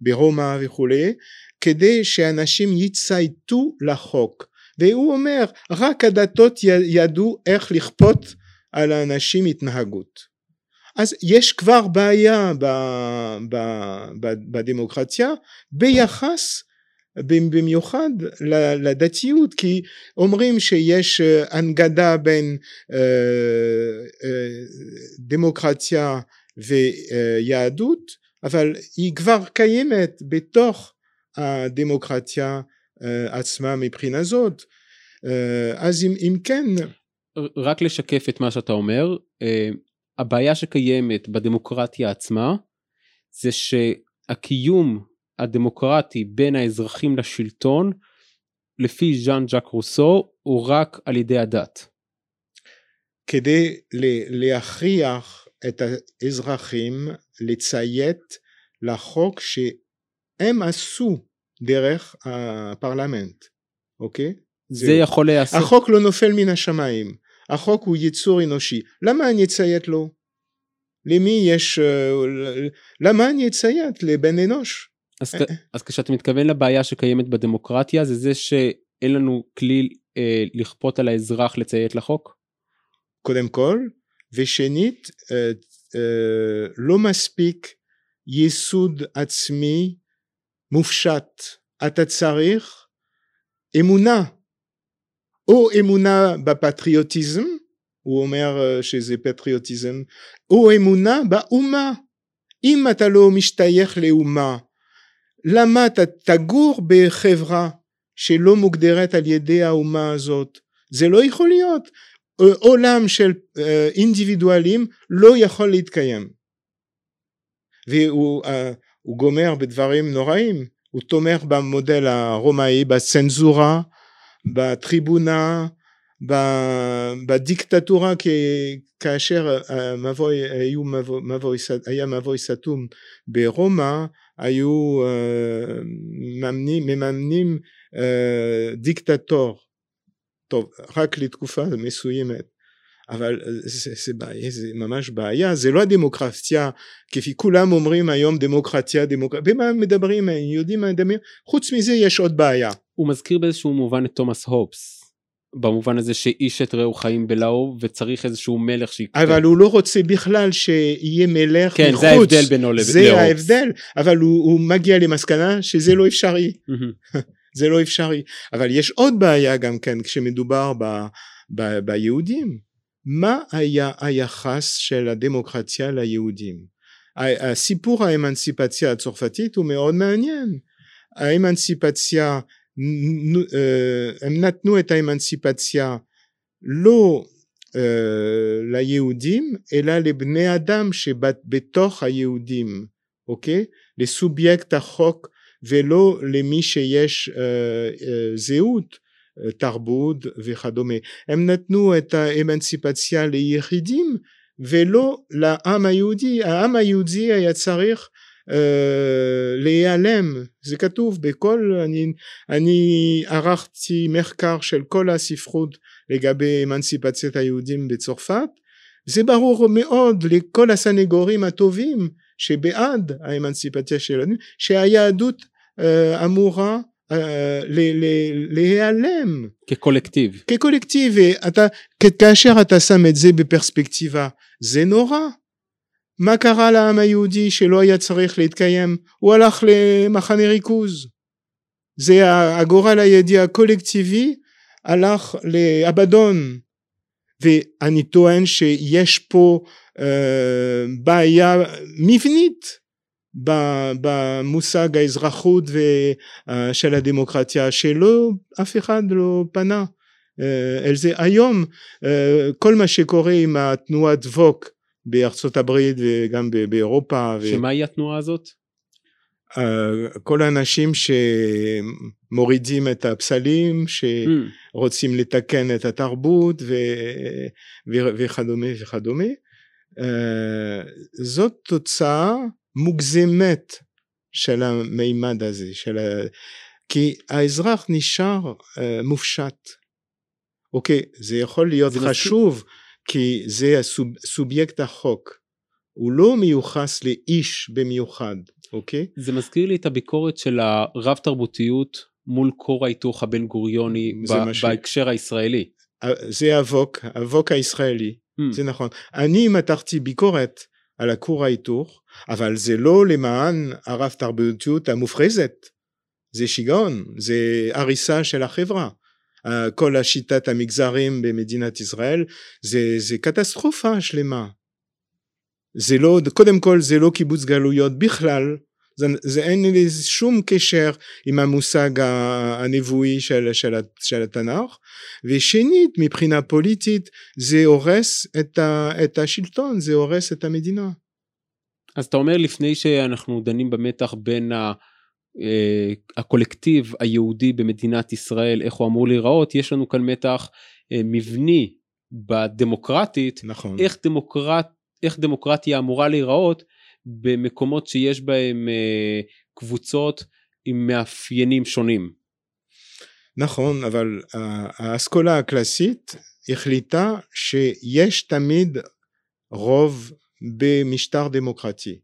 ברומא וכולי, כדי שאנשים יצייתו לחוק. והוא אומר, רק הדתות ידעו איך לכפות על האנשים התנהגות. אז יש כבר בעיה ב, ב, ב, בדמוקרטיה ביחס במיוחד לדתיות כי אומרים שיש אה, הנגדה בין אה, אה, דמוקרטיה ויהדות אבל היא כבר קיימת בתוך הדמוקרטיה עצמה מבחינה זאת אז אם, אם כן רק לשקף את מה שאתה אומר הבעיה שקיימת בדמוקרטיה עצמה זה שהקיום הדמוקרטי בין האזרחים לשלטון לפי ז'אן ז'אק רוסו הוא רק על ידי הדת. כדי להכריח את האזרחים לציית לחוק שהם עשו דרך הפרלמנט, אוקיי? זה, זה יכול להיעשות. החוק לא נופל מן השמיים. החוק הוא יצור אנושי. למה אני אציית לו? למי יש... אה, למה אני אציית לבן אנוש? אז, אה, אז כשאתה מתכוון לבעיה שקיימת בדמוקרטיה זה זה שאין לנו כלי אה, לכפות על האזרח לציית לחוק? קודם כל, ושנית, אה, אה, לא מספיק ייסוד עצמי מופשט. אתה צריך אמונה או אמונה בפטריוטיזם, הוא אומר אה, שזה פטריוטיזם, או אמונה באומה. אם אתה לא משתייך לאומה, למה אתה תגור בחברה שלא מוגדרת על ידי האומה הזאת? זה לא יכול להיות. אה, עולם של אה, אינדיבידואלים לא יכול להתקיים. והוא גומר בדברים נוראים, הוא תומך במודל הרומאי, בצנזורה, בטריבונה, בדיקטטורה כאשר המבוי, היו מבוי, היה מבוי סתום ברומא היו ממנים, מממנים דיקטטור. טוב רק לתקופה מסוימת אבל זה, זה, בעיה, זה ממש בעיה, זה לא הדמוקרטיה, כפי כולם אומרים היום דמוקרטיה, דמוקרטיה, במה מדברים, יודעים מה מדברים, חוץ מזה יש עוד בעיה. הוא מזכיר באיזשהו מובן את תומאס הופס, במובן הזה שאיש את רעהו חיים בלאו וצריך איזשהו מלך שיקטן. אבל הוא לא רוצה בכלל שיהיה מלך כן, מחוץ. זה ההבדל בינו לבין זה ההבדל, אבל הוא, הוא מגיע למסקנה שזה לא אפשרי. זה לא אפשרי. אבל יש עוד בעיה גם כן כשמדובר ב, ב, ביהודים. מה היה היחס של הדמוקרטיה ליהודים? הסיפור האמנציפציה הצרפתית הוא מאוד מעניין. האמנציפציה, אה, הם נתנו את האמנציפציה לא uh, ליהודים אלא לבני אדם שבתוך היהודים, אוקיי? לסובייקט החוק ולא למי שיש uh, זהות תרבות וכדומה. הם נתנו את האמנציפציה ליחידים ולא לעם היהודי. העם היהודי היה צריך uh, להיעלם. זה כתוב בכל, אני, אני ערכתי מחקר של כל הספרות לגבי אמנציפציית היהודים בצרפת. זה ברור מאוד לכל הסנגורים הטובים שבעד האמנציפציה של היהודים שהיהדות uh, אמורה אה, ל- ל- להיעלם כקולקטיב. כקולקטיב, ואתה, כ- כאשר אתה שם את זה בפרספקטיבה, זה נורא. מה קרה לעם היהודי שלא היה צריך להתקיים? הוא הלך למחנה ריכוז. זה הגורל היהודי הקולקטיבי הלך לאבדון. ואני טוען שיש פה אה, בעיה מבנית במושג האזרחות אה, של הדמוקרטיה שלא אף אחד לא פנה אה, אל זה. היום אה, כל מה שקורה עם התנועת ווק בארצות הברית וגם באירופה ו- שמהי התנועה הזאת? כל האנשים שמורידים את הפסלים שרוצים לתקן את התרבות ו- וכדומה וכדומה. זאת תוצאה מוגזמת של המימד הזה של ה... כי האזרח נשאר אה, מופשט. אוקיי זה יכול להיות זה חשוב כי זה הסוב, סובייקט החוק. הוא לא מיוחס לאיש במיוחד אוקיי? זה מזכיר לי את הביקורת של הרב תרבותיות מול כור ההיתוך הבן גוריוני ב- ש- בהקשר הישראלי. זה הווק הווק הישראלי. Mm, זה נכון. אני מתחתי ביקורת על הכור ההיתוך, אבל זה לא למען הרב תרבותיות המופרזת. זה שיגעון, זה הריסה של החברה. כל השיטת המגזרים במדינת ישראל זה, זה קטסטרופה שלמה. זה לא, קודם כל זה לא קיבוץ גלויות בכלל, זה, זה אין לזה שום קשר עם המושג הנבואי של, של, של התנ"ך, ושנית מבחינה פוליטית זה הורס את, ה, את השלטון, זה הורס את המדינה. אז אתה אומר לפני שאנחנו דנים במתח בין ה... אה, הקולקטיב היהודי במדינת ישראל איך הוא אמור להיראות יש לנו כאן מתח אה, מבני בדמוקרטית נכון. איך, דמוקרט, איך דמוקרטיה אמורה להיראות במקומות שיש בהם אה, קבוצות עם מאפיינים שונים. נכון, אבל ה- האסכולה הקלאסית החליטה שיש תמיד רוב במשטר דמוקרטי.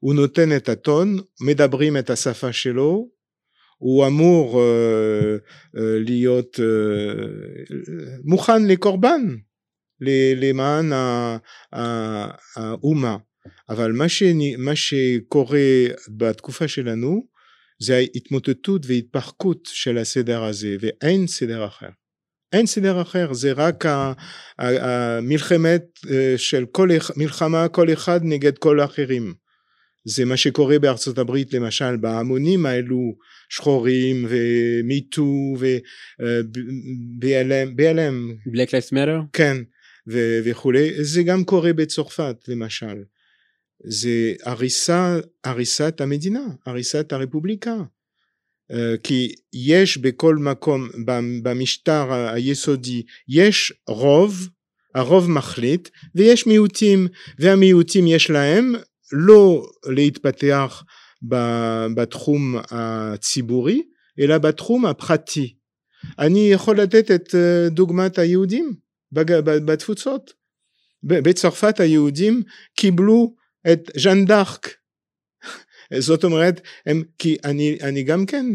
הוא נותן את הטון, מדברים את השפה שלו, הוא אמור אה, אה, להיות אה, מוכן לקורבן למען האומה. אבל מה, שאני, מה שקורה בתקופה שלנו זה ההתמוטטות והתפרקות של הסדר הזה ואין סדר אחר. אין סדר אחר זה רק המלחמת אה, של כל מלחמה כל אחד נגד כל האחרים. זה מה שקורה בארצות הברית למשל בהמונים האלו שחורים ומיטו ו-BLM Black Lives Matter? כן ו- וכולי זה גם קורה בצרפת למשל זה הריסה, הריסת המדינה הריסת הרפובליקה. אה, כי יש בכל מקום במשטר היסודי יש רוב הרוב מחליט ויש מיעוטים והמיעוטים יש להם לא להתפתח בתחום הציבורי אלא בתחום הפרטי. אני יכול לתת את אה, דוגמת היהודים בתפוצות. בצרפת היהודים קיבלו את ז'אן דארק. זאת אומרת הם כי אני, אני גם כן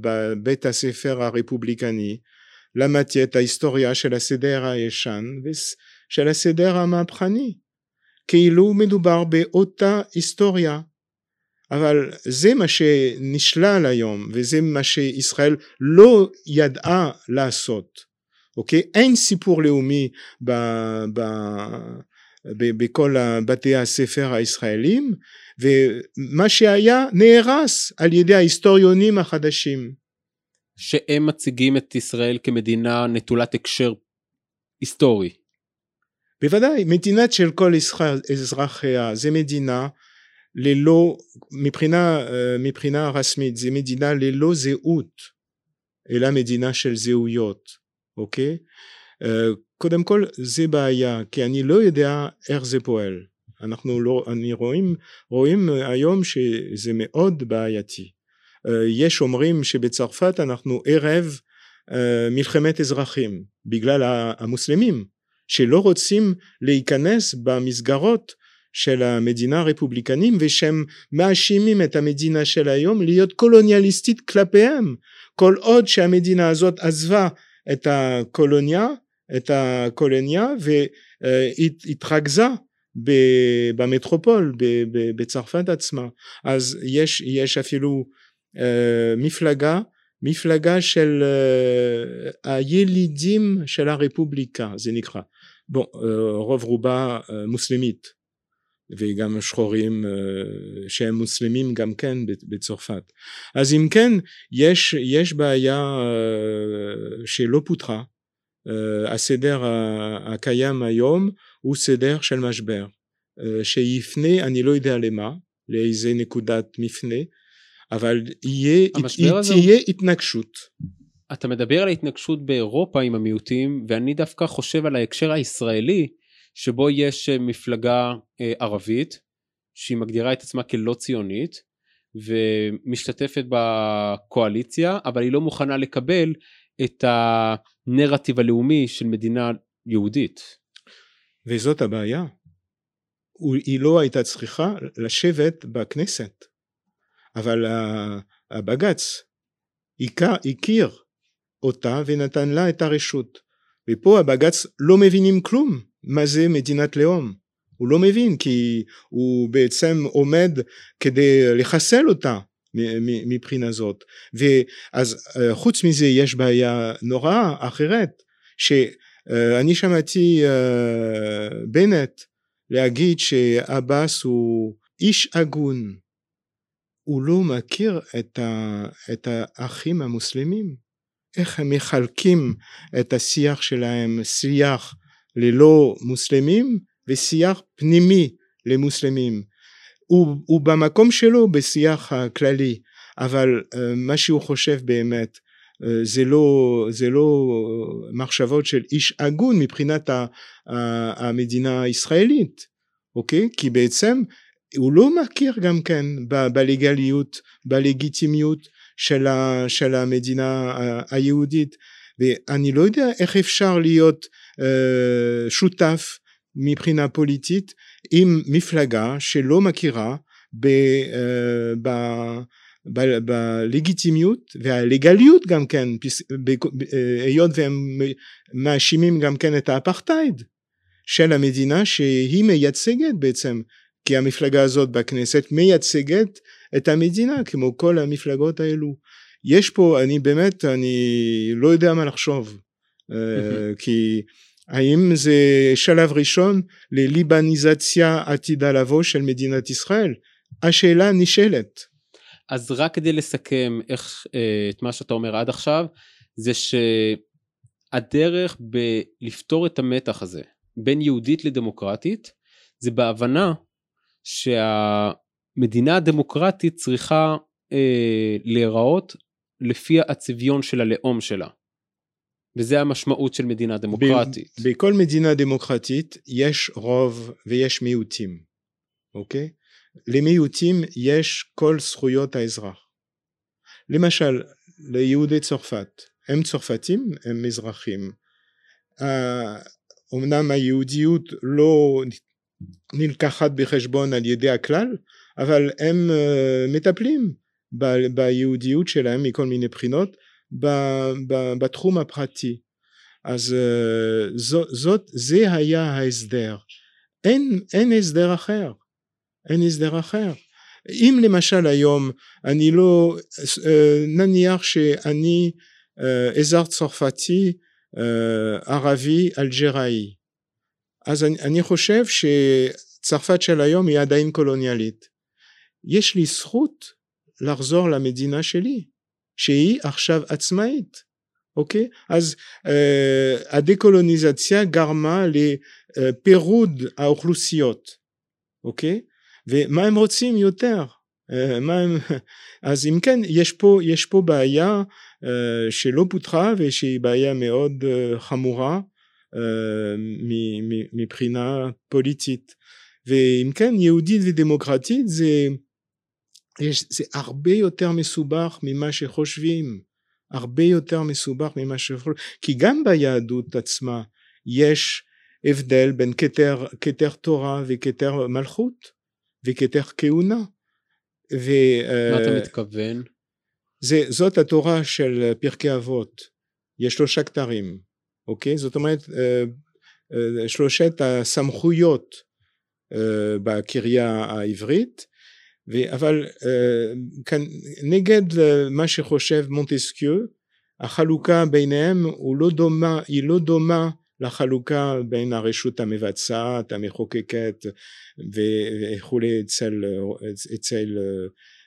בבית הספר הרפובליקני למדתי את ההיסטוריה של הסדר הישן ושל הסדר המהפכני. כאילו מדובר באותה היסטוריה. אבל זה מה שנשלל היום וזה מה שישראל לא ידעה לעשות. אוקיי? אין סיפור לאומי ב, ב, בכל בתי הספר הישראלים ומה שהיה נהרס על ידי ההיסטוריונים החדשים שהם מציגים את ישראל כמדינה נטולת הקשר היסטורי. בוודאי מדינת של כל אזרחיה זה מדינה ללא מבחינה מבחינה רשמית זה מדינה ללא זהות אלא מדינה של זהויות אוקיי אה, קודם כל זה בעיה כי אני לא יודע איך זה פועל. אנחנו לא אני רואים רואים היום שזה מאוד בעייתי. אה, יש אומרים שבצרפת אנחנו ערב אה, מלחמת אזרחים בגלל המוסלמים שלא רוצים להיכנס במסגרות של המדינה הרפובליקנים ושהם מאשימים את המדינה של היום להיות קולוניאליסטית כלפיהם. כל עוד שהמדינה הזאת עזבה את הקולוניה את הקולוניה והתרכזה במטרופול בצרפת עצמה. אז יש, יש אפילו uh, מפלגה מפלגה של uh, הילידים של הרפובליקה זה נקרא. בוא, uh, רוב רובה מוסלמית וגם שחורים שהם מוסלמים גם כן בצרפת. אז אם כן יש, יש בעיה שלא פותחה הסדר הקיים היום הוא סדר של משבר שיפנה אני לא יודע למה לאיזה נקודת מפנה אבל יהיה, תהיה הוא... התנגשות. אתה מדבר על ההתנגשות באירופה עם המיעוטים ואני דווקא חושב על ההקשר הישראלי שבו יש מפלגה ערבית שהיא מגדירה את עצמה כלא ציונית ומשתתפת בקואליציה אבל היא לא מוכנה לקבל את הנרטיב הלאומי של מדינה יהודית. וזאת הבעיה. היא לא הייתה צריכה לשבת בכנסת, אבל הבג"ץ הכיר אותה ונתן לה את הרשות. ופה הבג"ץ לא מבינים כלום מה זה מדינת לאום. הוא לא מבין כי הוא בעצם עומד כדי לחסל אותה מבחינה זאת. ואז אה, חוץ מזה יש בעיה נוראה אחרת שאני שמעתי אה, בנט להגיד שעבאס הוא איש הגון. הוא לא מכיר את, ה, את האחים המוסלמים. איך הם מחלקים את השיח שלהם שיח ללא מוסלמים ושיח פנימי למוסלמים הוא, הוא במקום שלו בשיח הכללי אבל uh, מה שהוא חושב באמת uh, זה לא זה לא מחשבות של איש הגון מבחינת המדינה הישראלית אוקיי? כי בעצם הוא לא מכיר גם כן בלגליות בלגיטימיות של, ה, של המדינה היהודית. ואני לא יודע איך אפשר להיות uh, שותף מבחינה פוליטית עם מפלגה שלא מכירה בלגיטימיות והלגליות גם כן היות והם מאשימים גם כן את האפרטהייד של המדינה שהיא מייצגת בעצם כי המפלגה הזאת בכנסת מייצגת את המדינה כמו כל המפלגות האלו. יש פה אני באמת אני לא יודע מה לחשוב כי האם זה שלב ראשון לליבניזציה עתידה לבוא של מדינת ישראל? השאלה נשאלת. אז רק כדי לסכם איך, אה, את מה שאתה אומר עד עכשיו, זה שהדרך בלפתור את המתח הזה בין יהודית לדמוקרטית, זה בהבנה שהמדינה הדמוקרטית צריכה אה, להיראות לפי הצביון של הלאום שלה. וזה המשמעות של מדינה דמוקרטית. בכל מדינה דמוקרטית יש רוב ויש מיעוטים, אוקיי? למיעוטים יש כל זכויות האזרח. למשל, ליהודי צרפת, הם צרפתים, הם מזרחים. אמנם היהודיות לא נלקחת בחשבון על ידי הכלל, אבל הם אה, מטפלים ביהודיות שלהם מכל מיני בחינות, בתחום הפרטי. אז אה, זאת, זאת, זה היה ההסדר. אין, אין הסדר אחר. אין הסדר אחר. אם למשל היום אני לא, אה, נניח שאני אה, אזר צרפתי ערבי אלג'ראי, אז אני, אני חושב שצרפת של היום היא עדיין קולוניאלית. יש לי זכות לחזור למדינה שלי. שהיא עכשיו עצמאית, אוקיי? אז אה, הדקולוניזציה גרמה לפירוד האוכלוסיות, אוקיי? ומה הם רוצים יותר? אה, הם... אז אם כן, יש פה, יש פה בעיה אה, שלא פותחה ושהיא בעיה מאוד אה, חמורה אה, מבחינה פוליטית. ואם כן, יהודית ודמוקרטית זה יש, זה הרבה יותר מסובך ממה שחושבים, הרבה יותר מסובך ממה שחושבים, כי גם ביהדות עצמה יש הבדל בין כתר, כתר תורה וכתר מלכות וכתר כהונה. ו, מה אתה מתכוון? זה, זאת התורה של פרקי אבות, יש שלושה כתרים, אוקיי? זאת אומרת שלושת הסמכויות בקריה העברית אבל כאן נגד מה שחושב מונטסקיו החלוקה ביניהם לא דומה, היא לא דומה לחלוקה בין הרשות המבצעת, המחוקקת וכולי אצל, אצל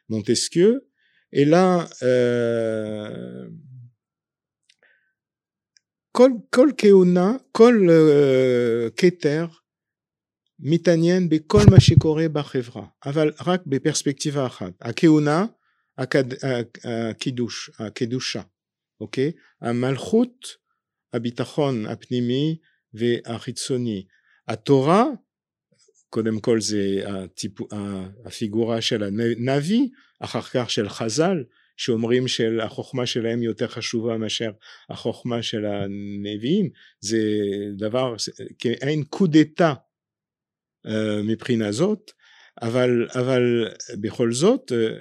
מונטסקיו, אלא כל, כל כהונה, כל כתר מתעניין בכל מה שקורה בחברה, אבל רק בפרספקטיבה אחת, הכהונה, הקד, הקידוש, הקידושה, אוקיי? המלכות, הביטחון הפנימי והחיצוני. התורה, קודם כל זה הטיפ, הפיגורה של הנביא, אחר כך של חז"ל, שאומרים שהחוכמה שלהם יותר חשובה מאשר החוכמה של הנביאים, זה דבר, כאין קודטה מבחינה זאת, אבל, אבל בכל זאת, אה,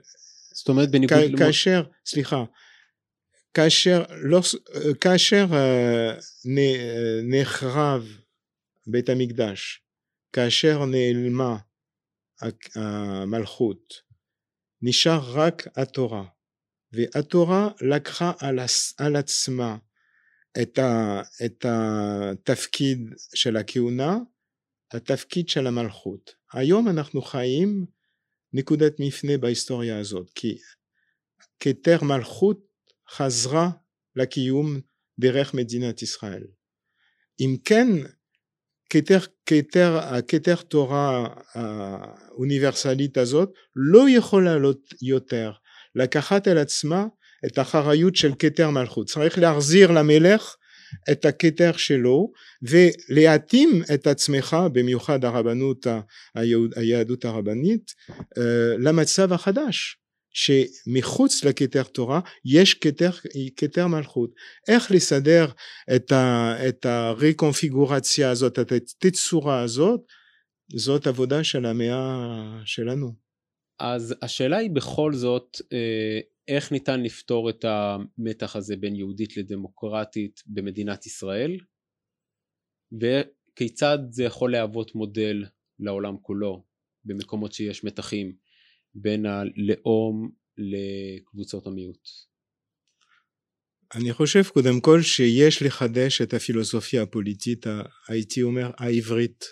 זאת אומרת בניגוד כ- כאשר, סליחה, כאשר, לא, כאשר אה, נחרב בית המקדש, כאשר נעלמה המלכות, נשאר רק התורה, והתורה לקחה על, על עצמה את, ה, את התפקיד של הכהונה התפקיד של המלכות. היום אנחנו חיים נקודת מפנה בהיסטוריה הזאת, כי כתר מלכות חזרה לקיום דרך מדינת ישראל. אם כן, כתר, כתר, הכתר תורה האוניברסלית הזאת לא יכולה יותר לקחת על עצמה את האחריות של כתר מלכות. צריך להחזיר למלך את הכתר שלו ולהתאים את עצמך במיוחד הרבנות היהדות הרבנית אה, למצב החדש שמחוץ לכתר תורה יש כתר, כתר מלכות. איך לסדר את, ה, את הרקונפיגורציה הזאת את התצורה הזאת? זאת עבודה של המאה שלנו. אז השאלה היא בכל זאת אה, איך ניתן לפתור את המתח הזה בין יהודית לדמוקרטית במדינת ישראל וכיצד זה יכול להוות מודל לעולם כולו במקומות שיש מתחים בין הלאום לקבוצות המיעוט. אני חושב קודם כל שיש לחדש את הפילוסופיה הפוליטית הייתי אומר העברית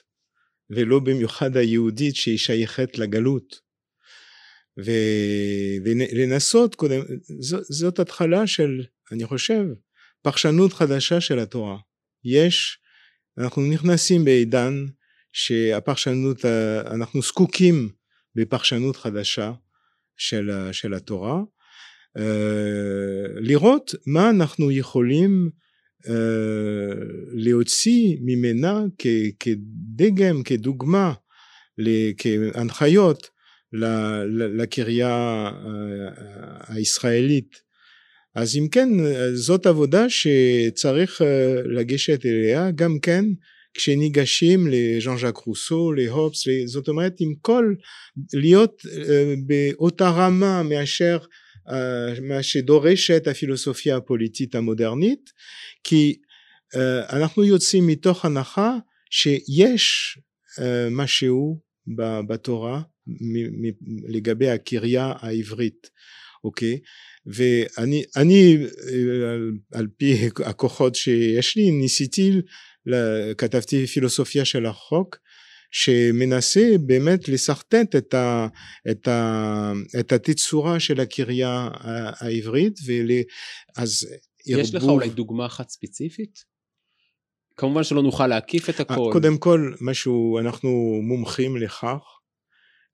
ולא במיוחד היהודית שהיא שייכת לגלות. ולנסות קודם, זאת, זאת התחלה של, אני חושב, פרשנות חדשה של התורה. יש, אנחנו נכנסים בעידן שהפרשנות, אנחנו זקוקים בפרשנות חדשה של, של התורה, לראות מה אנחנו יכולים להוציא ממנה כדגם, כדוגמה, כהנחיות לקריה הישראלית. אז אם כן זאת עבודה שצריך לגשת אליה גם כן כשניגשים לז'אן ז'אק רוסו, להופס, זאת אומרת עם כל להיות באותה רמה מאשר מה שדורשת הפילוסופיה הפוליטית המודרנית כי אנחנו יוצאים מתוך הנחה שיש משהו בתורה לגבי הקריה העברית, אוקיי? ואני אני, על, על פי הכוחות שיש לי ניסיתי, כתבתי פילוסופיה של החוק שמנסה באמת לשרטט את, ה, את, ה, את התצורה של הקריה העברית ואז יש לך אולי דוגמה אחת ספציפית? כמובן שלא נוכל להקיף את הכל. קודם כל משהו אנחנו מומחים לכך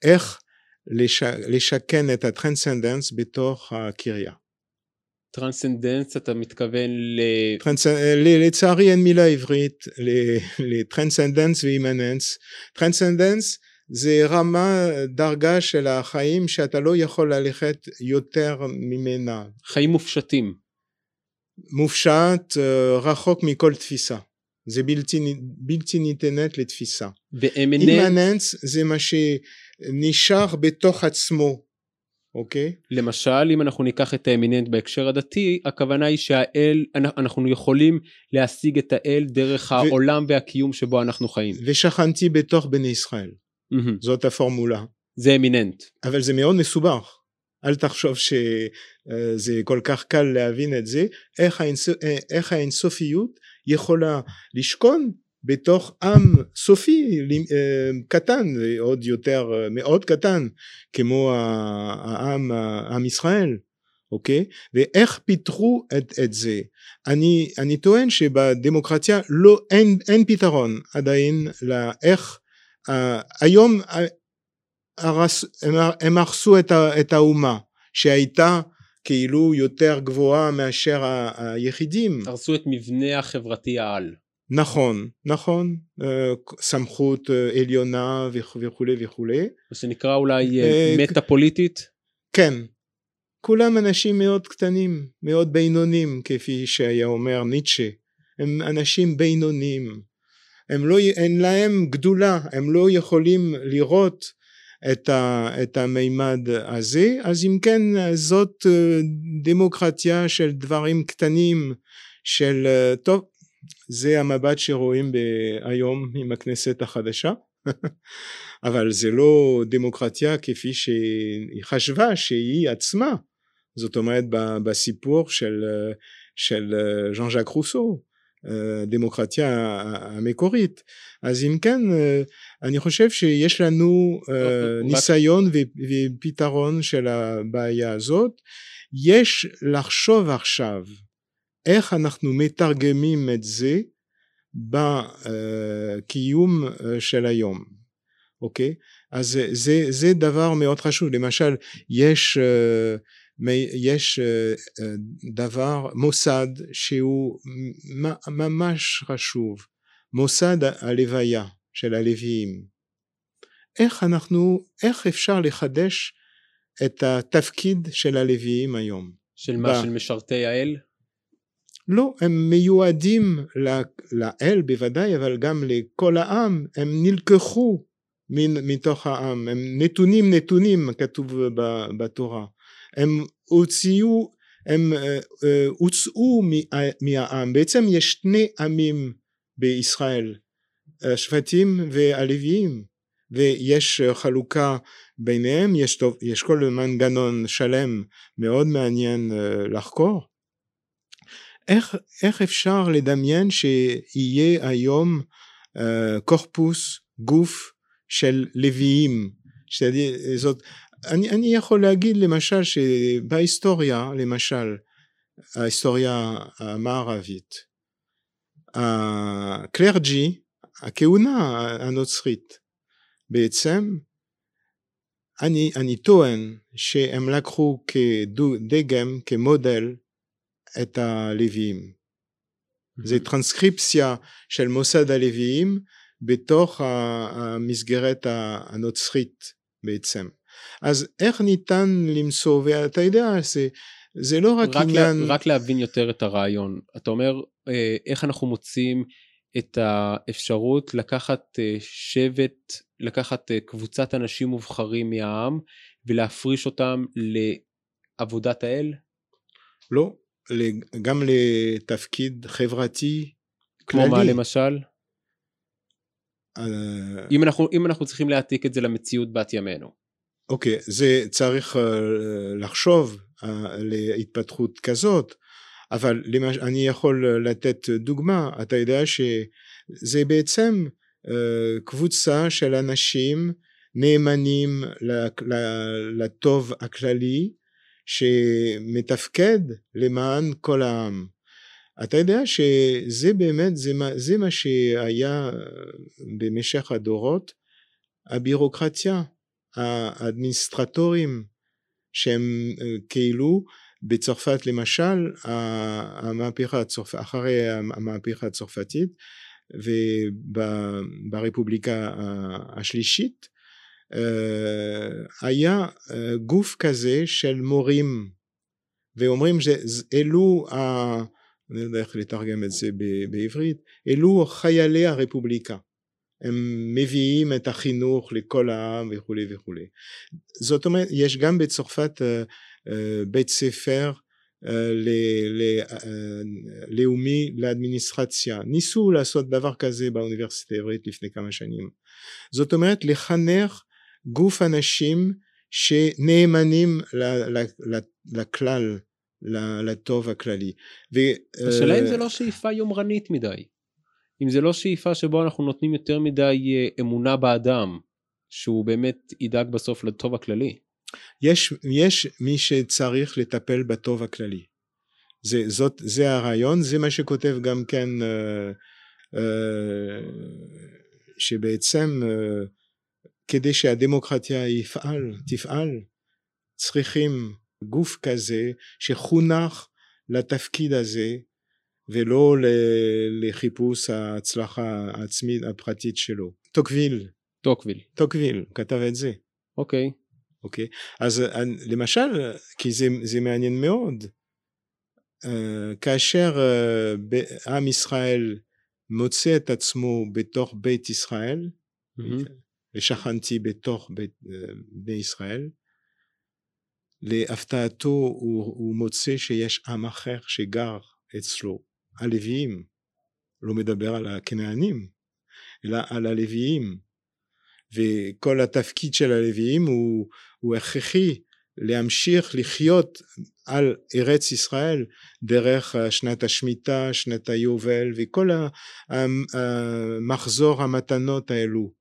איך לש... לשכן את הטרנסנדנס בתוך הקריה. טרנסנדנס אתה מתכוון ל... טרנס... לצערי אין מילה עברית לטרנסנדנס ואימננס. טרנסנדנס זה רמה דרגה של החיים שאתה לא יכול ללכת יותר ממנה. חיים מופשטים. מופשט, אה, רחוק מכל תפיסה. זה בלתי, בלתי ניתנת לתפיסה. אימננס זה מה שנשאר בתוך עצמו, אוקיי? למשל אם אנחנו ניקח את האמיננט בהקשר הדתי הכוונה היא שהאל אנ- אנחנו יכולים להשיג את האל דרך העולם והקיום שבו אנחנו חיים. ושכנתי בתוך בני ישראל. מהמם. זאת הפורמולה. זה אמיננט. אבל זה מאוד מסובך. אל תחשוב שזה כל כך קל להבין את זה, איך, האינס... איך האינסופיות יכולה לשכון בתוך עם סופי אה, קטן, ועוד יותר אה, מאוד קטן, כמו העם, עם ישראל, אוקיי? ואיך פיתחו את, את זה? אני, אני טוען שבדמוקרטיה לא, אין, אין פתרון עדיין לאיך, אה, היום הרס, הם, הם הרסו את, ה, את האומה שהייתה כאילו יותר גבוהה מאשר ה, היחידים. הרסו את מבנה החברתי העל. נכון נכון. אה, סמכות אה, עליונה וכ- וכולי וכולי. מה שנקרא אולי אה, מטה פוליטית. כן. כולם אנשים מאוד קטנים מאוד בינונים כפי שהיה אומר ניטשה. הם אנשים בינוניים. הם לא, אין להם גדולה. הם לא יכולים לראות את, ה, את המימד הזה. אז אם כן זאת אה, דמוקרטיה של דברים קטנים של אה, טוב זה המבט שרואים היום עם הכנסת החדשה. אבל זה לא דמוקרטיה כפי שהיא חשבה שהיא עצמה. זאת אומרת בסיפור של, אה, של ז'אן ז'אק רוסו דמוקרטיה המקורית. אז אם כן אני חושב שיש לנו אה, ניסיון ופתרון של הבעיה הזאת. יש לחשוב עכשיו איך אנחנו מתרגמים את זה בקיום אה, של היום אוקיי? אז זה, זה, דבר מאוד חשוב. למשל יש אה, יש אה, אה, דבר מוסד שהוא ממש חשוב. מוסד הלוויה של הלוויים. איך אנחנו איך אפשר לחדש את התפקיד של הלוויים היום? של מה? ב- של משרתי האל? לא, הם מיועדים לאל בוודאי, אבל גם לכל העם, הם נלקחו מן- מתוך העם, הם נתונים נתונים כתוב בתורה, הם הוציאו, הם אה, אה, הוצאו מה- מהעם, בעצם יש שני עמים בישראל, השבטים והלוויים, ויש אה, חלוקה ביניהם, יש, טוב, יש כל מנגנון שלם מאוד מעניין אה, לחקור. איך, איך אפשר לדמיין שיהיה היום uh, קורפוס, גוף של לוויים? זאת, אני, אני יכול להגיד למשל שבהיסטוריה, למשל ההיסטוריה המערבית, הקלרג'י, הכהונה הנוצרית, בעצם אני, אני טוען שהם לקחו כדגם, כמודל, את הלוויים. זה טרנסקריפציה של מוסד הלוויים בתוך המסגרת הנוצרית בעצם. אז איך ניתן למצוא, ואתה יודע, זה, זה לא רק, רק, עניין... לה, רק להבין יותר את הרעיון. אתה אומר אה, איך אנחנו מוצאים את האפשרות לקחת אה, שבט, לקחת אה, קבוצת אנשים מובחרים מהעם ולהפריש אותם לעבודת האל? לא, גם לתפקיד חברתי כמו כללי. מה למשל? אה, אם אנחנו, אם אנחנו צריכים להעתיק את זה למציאות בת ימינו. אוקיי, זה צריך לחשוב להתפתחות כזאת, אבל למש... אני יכול לתת דוגמה, אתה יודע שזה בעצם אה, קבוצה של אנשים נאמנים לטוב הכללי, שמתפקד למען כל העם. אתה יודע שזה באמת, זה מה, זה מה שהיה במשך הדורות, הבירוקרטיה, האדמיניסטרטורים, שהם אה, כאילו בצרפת למשל, המהפכה הצרפ... אחרי המהפכה הצרפתית וברפובליקה השלישית, אה, היה אה, גוף כזה של מורים ואומרים שאלו אני לא יודע איך לתרגם את זה בעברית, אלו חיילי הרפובליקה. הם מביאים את החינוך לכל העם וכולי וכולי. זאת אומרת, יש גם בצרפת בית ספר לאומי לאדמיניסטרציה. ניסו לעשות דבר כזה באוניברסיטה העברית לפני כמה שנים. זאת אומרת, לחנך גוף אנשים שנאמנים לכלל, לטוב הכללי. השאלה אם זה לא שאיפה יומרנית מדי. אם זה לא שאיפה שבו אנחנו נותנים יותר מדי אמונה באדם, שהוא באמת ידאג בסוף לטוב הכללי. יש, יש מי שצריך לטפל בטוב הכללי. זה, זאת, זה הרעיון, זה מה שכותב גם כן, uh, uh, שבעצם uh, כדי שהדמוקרטיה יפעל, תפעל, צריכים גוף כזה שחונך לתפקיד הזה ולא לחיפוש ההצלחה העצמית הפרטית שלו. טוקוויל. טוקוויל. טוקוויל, כתב את זה. אוקיי. אוקיי? אז למשל, כי זה, זה מעניין מאוד, כאשר עם ישראל מוצא את עצמו בתוך בית ישראל, mm-hmm. ושכנתי בתוך בית, בני ישראל, להפתעתו הוא, הוא מוצא שיש עם אחר שגר אצלו, הלוויים, לא מדבר על הכנענים, אלא על הלוויים, וכל התפקיד של הלוויים הוא, הוא הכרחי להמשיך לחיות על ארץ ישראל דרך שנת השמיטה, שנת היובל וכל המחזור המתנות האלו,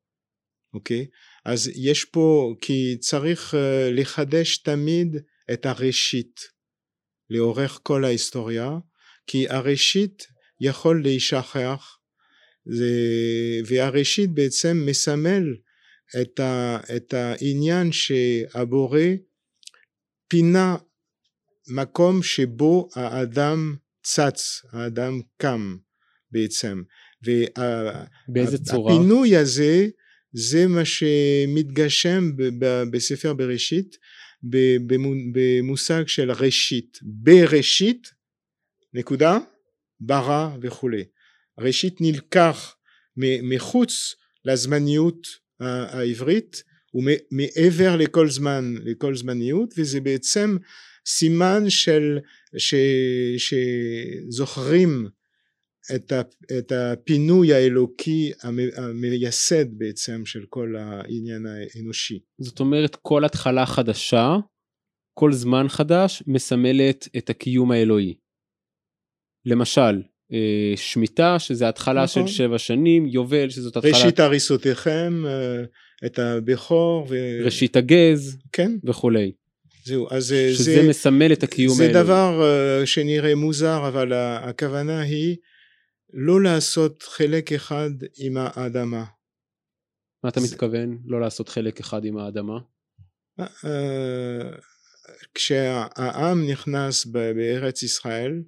אוקיי? אז יש פה, כי צריך לחדש תמיד את הראשית לאורך כל ההיסטוריה, כי הראשית יכול להישכח, והראשית בעצם מסמל את, ה, את העניין שהבורא פינה מקום שבו האדם צץ, האדם קם בעצם. באיזה צורה? הפינוי הזה זה מה שמתגשם בספר בראשית במושג של ראשית. בראשית, נקודה, ברא וכולי. ראשית נלקח מחוץ לזמניות העברית ומעבר לכל זמן, לכל זמניות, וזה בעצם סימן של, ש, שזוכרים את, ה, את הפינוי האלוקי המייסד בעצם של כל העניין האנושי. זאת אומרת כל התחלה חדשה, כל זמן חדש מסמלת את הקיום האלוהי. למשל, שמיטה שזה התחלה נכון. של שבע שנים, יובל שזאת התחלה... ראשית הריסותיכם, אה, את הבכור. ו... ראשית הגז כן. וכולי. זהו, אז שזה זה, מסמל את הקיום האלוהי. זה דבר uh, שנראה מוזר, אבל הכוונה היא לא לעשות חלק אחד עם האדמה. מה אתה זה... מתכוון לא לעשות חלק אחד עם האדמה? כשהעם נכנס בארץ ישראל,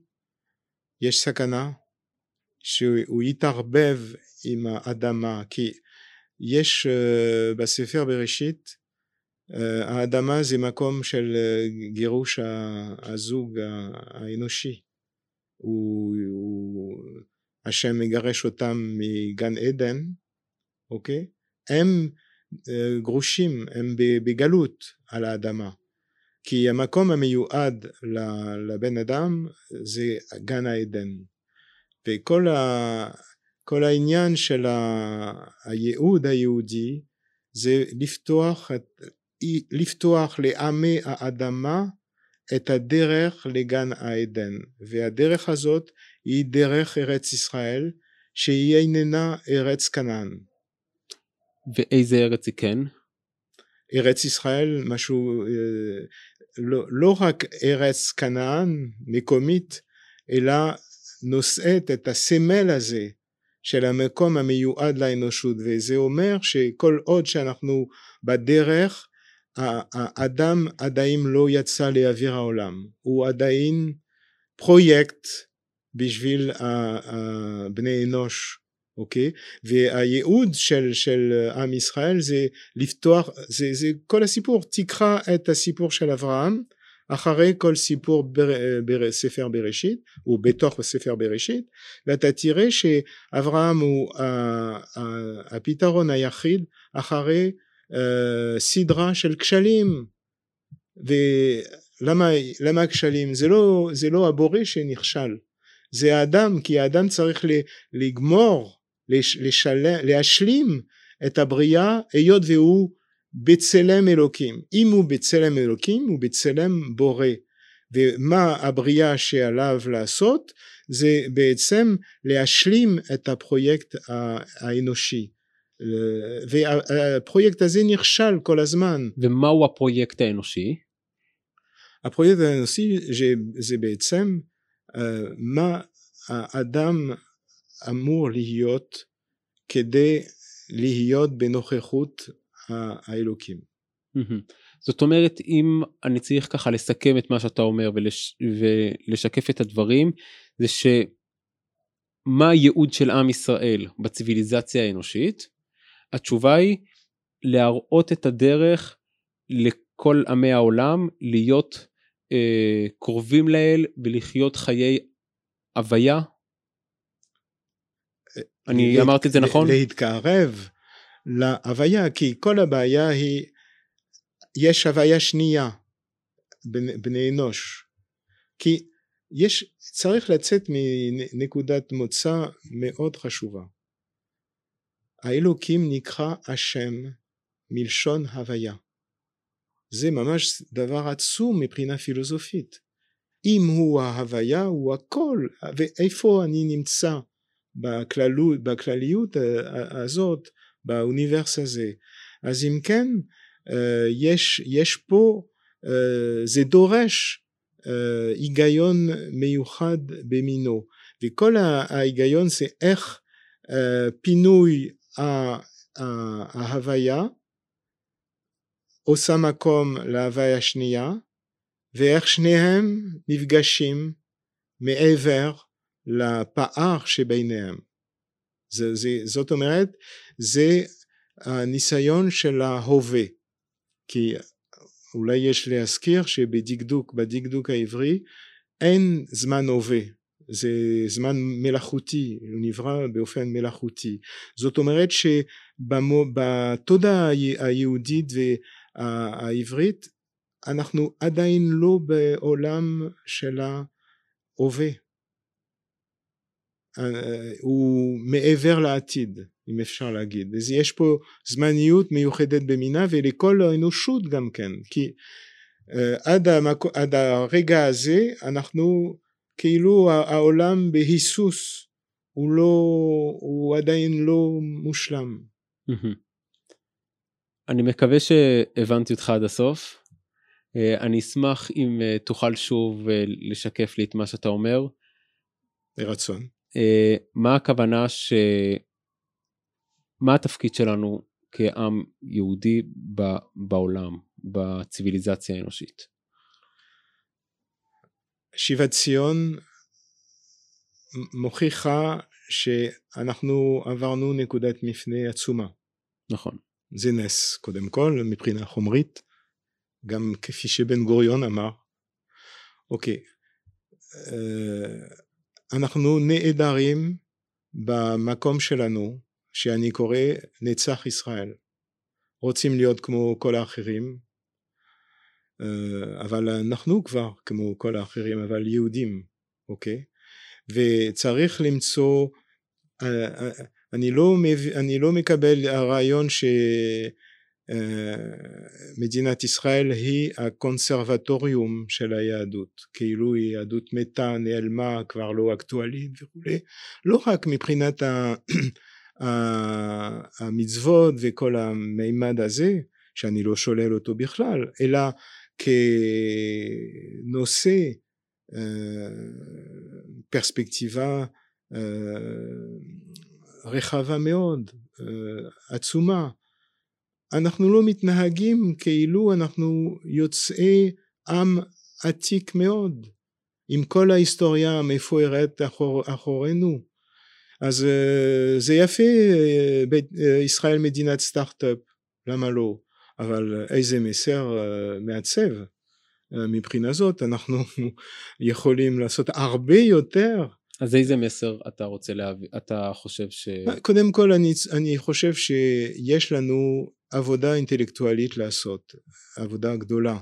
יש סכנה שהוא יתערבב עם האדמה, כי יש uh, בספר בראשית, uh, האדמה זה מקום של uh, גירוש הזוג האנושי. הוא, הוא, השם מגרש אותם מגן עדן, אוקיי? הם גרושים, הם בגלות על האדמה. כי המקום המיועד לבן אדם זה גן העדן. וכל ה... כל העניין של הייעוד היהודי זה לפתוח, לפתוח לעמי האדמה את הדרך לגן העדן והדרך הזאת היא דרך ארץ ישראל שהיא איננה ארץ כנען. ואיזה ארץ היא כן? ארץ ישראל משהו אה, לא, לא רק ארץ כנען מקומית אלא נושאת את הסמל הזה של המקום המיועד לאנושות. וזה אומר שכל עוד שאנחנו בדרך האדם עדיין לא יצא לאוויר העולם. הוא עדיין פרויקט בשביל בני אנוש אוקיי והייעוד של, של עם ישראל זה לפתוח זה, זה כל הסיפור תקרא את הסיפור של אברהם אחרי כל סיפור בר, בר, ספר בראשית, הוא בתוך ספר בראשית, ואתה תראה שאברהם הוא הפתרון היחיד אחרי סדרה של כשלים. ולמה כשלים? זה לא, זה לא הבורא שנכשל, זה האדם, כי האדם צריך לגמור, לשל, להשלים את הבריאה היות והוא בצלם אלוקים. אם הוא בצלם אלוקים הוא בצלם בורא. ומה הבריאה שעליו לעשות זה בעצם להשלים את הפרויקט האנושי. והפרויקט הזה נכשל כל הזמן. ומהו הפרויקט האנושי? הפרויקט האנושי זה בעצם מה האדם אמור להיות כדי להיות בנוכחות האלוקים. זאת אומרת אם אני צריך ככה לסכם את מה שאתה אומר ולש, ולשקף את הדברים זה שמה הייעוד של עם ישראל בציוויליזציה האנושית התשובה היא להראות את הדרך לכל עמי העולם להיות אה, קרובים לאל ולחיות חיי הוויה. אני אמרתי את זה נכון? להתקרב להוויה כי כל הבעיה היא יש הוויה שנייה בני, בני אנוש. כי יש צריך לצאת מנקודת מוצא מאוד חשובה. האלוקים נקרא השם מלשון הוויה. זה ממש דבר עצום מבחינה פילוסופית. אם הוא ההוויה הוא הכל ואיפה אני נמצא בכללות, בכלליות הזאת באוניברס הזה. אז אם כן, אה, יש, יש פה, אה, זה דורש אה, היגיון מיוחד במינו, וכל ההיגיון זה איך פינוי ההוויה עושה מקום להוויה שנייה, ואיך שניהם נפגשים מעבר לפער שביניהם. זה, זה, זאת אומרת, זה הניסיון של ההווה. כי אולי יש להזכיר שבדקדוק, בדקדוק העברי, אין זמן הווה, זה זמן מלאכותי, הוא נברא באופן מלאכותי. זאת אומרת שבתודעה היהודית והעברית אנחנו עדיין לא בעולם של ההווה. הוא מעבר לעתיד אם אפשר להגיד אז יש פה זמניות מיוחדת במינה ולכל האנושות גם כן כי עד, המק... עד הרגע הזה אנחנו כאילו העולם בהיסוס הוא לא הוא עדיין לא מושלם. אני מקווה שהבנתי אותך עד הסוף. אני אשמח אם תוכל שוב לשקף לי את מה שאתה אומר. ברצון. אה, מה הכוונה ש... מה התפקיד שלנו כעם יהודי בעולם, בציוויליזציה האנושית? שיבת ציון מוכיחה שאנחנו עברנו נקודת מפנה עצומה. נכון. זה נס קודם כל מבחינה חומרית, גם כפי שבן גוריון אמר. אוקיי, אה, אנחנו נעדרים במקום שלנו שאני קורא נצח ישראל רוצים להיות כמו כל האחרים אה, אבל אנחנו כבר כמו כל האחרים אבל יהודים אוקיי? וצריך למצוא אה, אה, אני לא, אני לא מקבל הרעיון ש... מדינת ישראל היא הקונסרבטוריום של היהדות. כאילו היא יהדות מתה נעלמה כבר לא אקטואלית וכולי לא רק מבחינת המצוות וכל המימד הזה שאני לא שולל אותו בכלל אלא כנושא פרספקטיבה רחבה מאוד עצומה אנחנו לא מתנהגים כאילו אנחנו יוצאי עם עתיק מאוד עם כל ההיסטוריה המפוארת אחור, אחורינו אז אה, זה יפה אה, אה, ישראל מדינת סטארט-אפ למה לא אבל איזה מסר מעצב מבחינה זאת אנחנו יכולים לעשות הרבה יותר. אז איזה מסר אתה רוצה להביא, אתה חושב ש... קודם כל אני, אני חושב שיש לנו עבודה אינטלקטואלית לעשות, עבודה גדולה.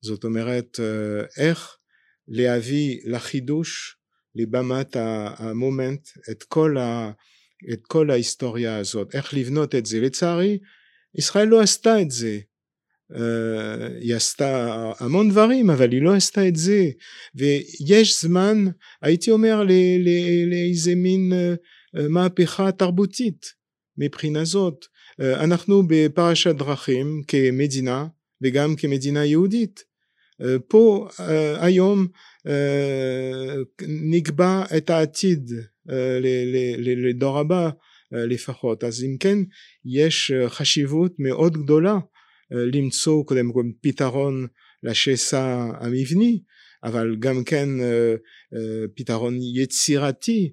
זאת אומרת, איך להביא לחידוש, לבמת המומנט, את כל, ה, את כל ההיסטוריה הזאת, איך לבנות את זה. לצערי, ישראל לא עשתה את זה. אה, היא עשתה המון דברים אבל היא לא עשתה את זה ויש זמן הייתי אומר לאיזה מין אה, מהפכה תרבותית מבחינה זאת אה, אנחנו בפרשת דרכים כמדינה וגם כמדינה יהודית. פה היום נקבע את העתיד לדור הבא לפחות. אז אם כן יש חשיבות מאוד גדולה למצוא קודם כל פתרון לשסע המבני אבל גם כן פתרון יצירתי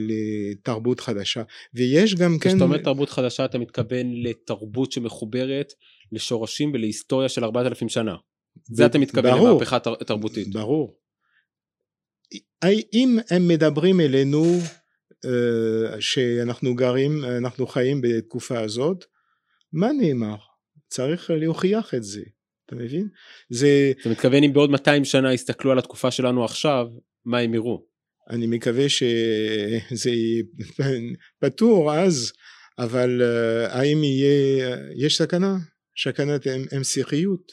לתרבות חדשה. ויש גם כן כשאתה אומר תרבות חדשה אתה מתכוון לתרבות שמחוברת לשורשים ולהיסטוריה של ארבעת אלפים שנה. זה אתה מתכוון ברור, למהפכה תרבותית ברור. אם הם מדברים אלינו שאנחנו גרים אנחנו חיים בתקופה הזאת מה נאמר? צריך להוכיח את זה, אתה מבין? זה... אתה מתכוון אם בעוד 200 שנה יסתכלו על התקופה שלנו עכשיו, מה הם יראו? אני מקווה שזה פתור אז, אבל uh, האם יהיה, יש סכנה? סכנת המשכיות?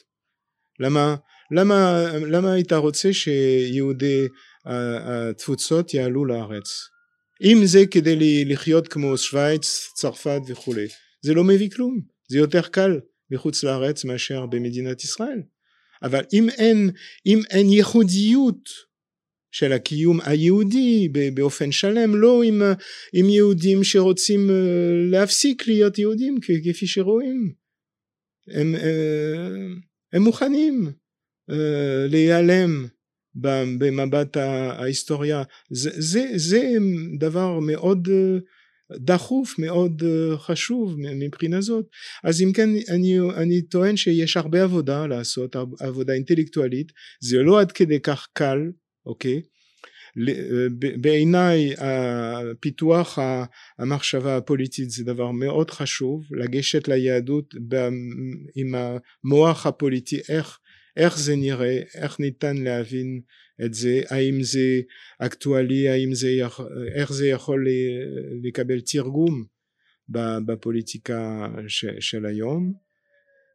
למה, למה, למה היית רוצה שיהודי התפוצות יעלו לארץ? אם זה כדי לחיות כמו שווייץ, צרפת וכולי, זה לא מביא כלום, זה יותר קל מחוץ לארץ מאשר במדינת ישראל. אבל אם אין, אם אין ייחודיות של הקיום היהודי באופן שלם, לא עם, עם יהודים שרוצים אה, להפסיק להיות יהודים כפי שרואים. הם, אה, הם מוכנים אה, להיעלם במבט ההיסטוריה. זה, זה, זה דבר מאוד דחוף מאוד חשוב מבחינה זאת אז אם כן אני, אני טוען שיש הרבה עבודה לעשות עבודה אינטלקטואלית זה לא עד כדי כך קל אוקיי אה, בעיניי פיתוח המחשבה הפוליטית זה דבר מאוד חשוב לגשת ליהדות עם המוח הפוליטי איך, איך זה נראה איך ניתן להבין את זה, האם זה אקטואלי, האם זה, איך זה יכול לקבל תרגום בפוליטיקה של היום.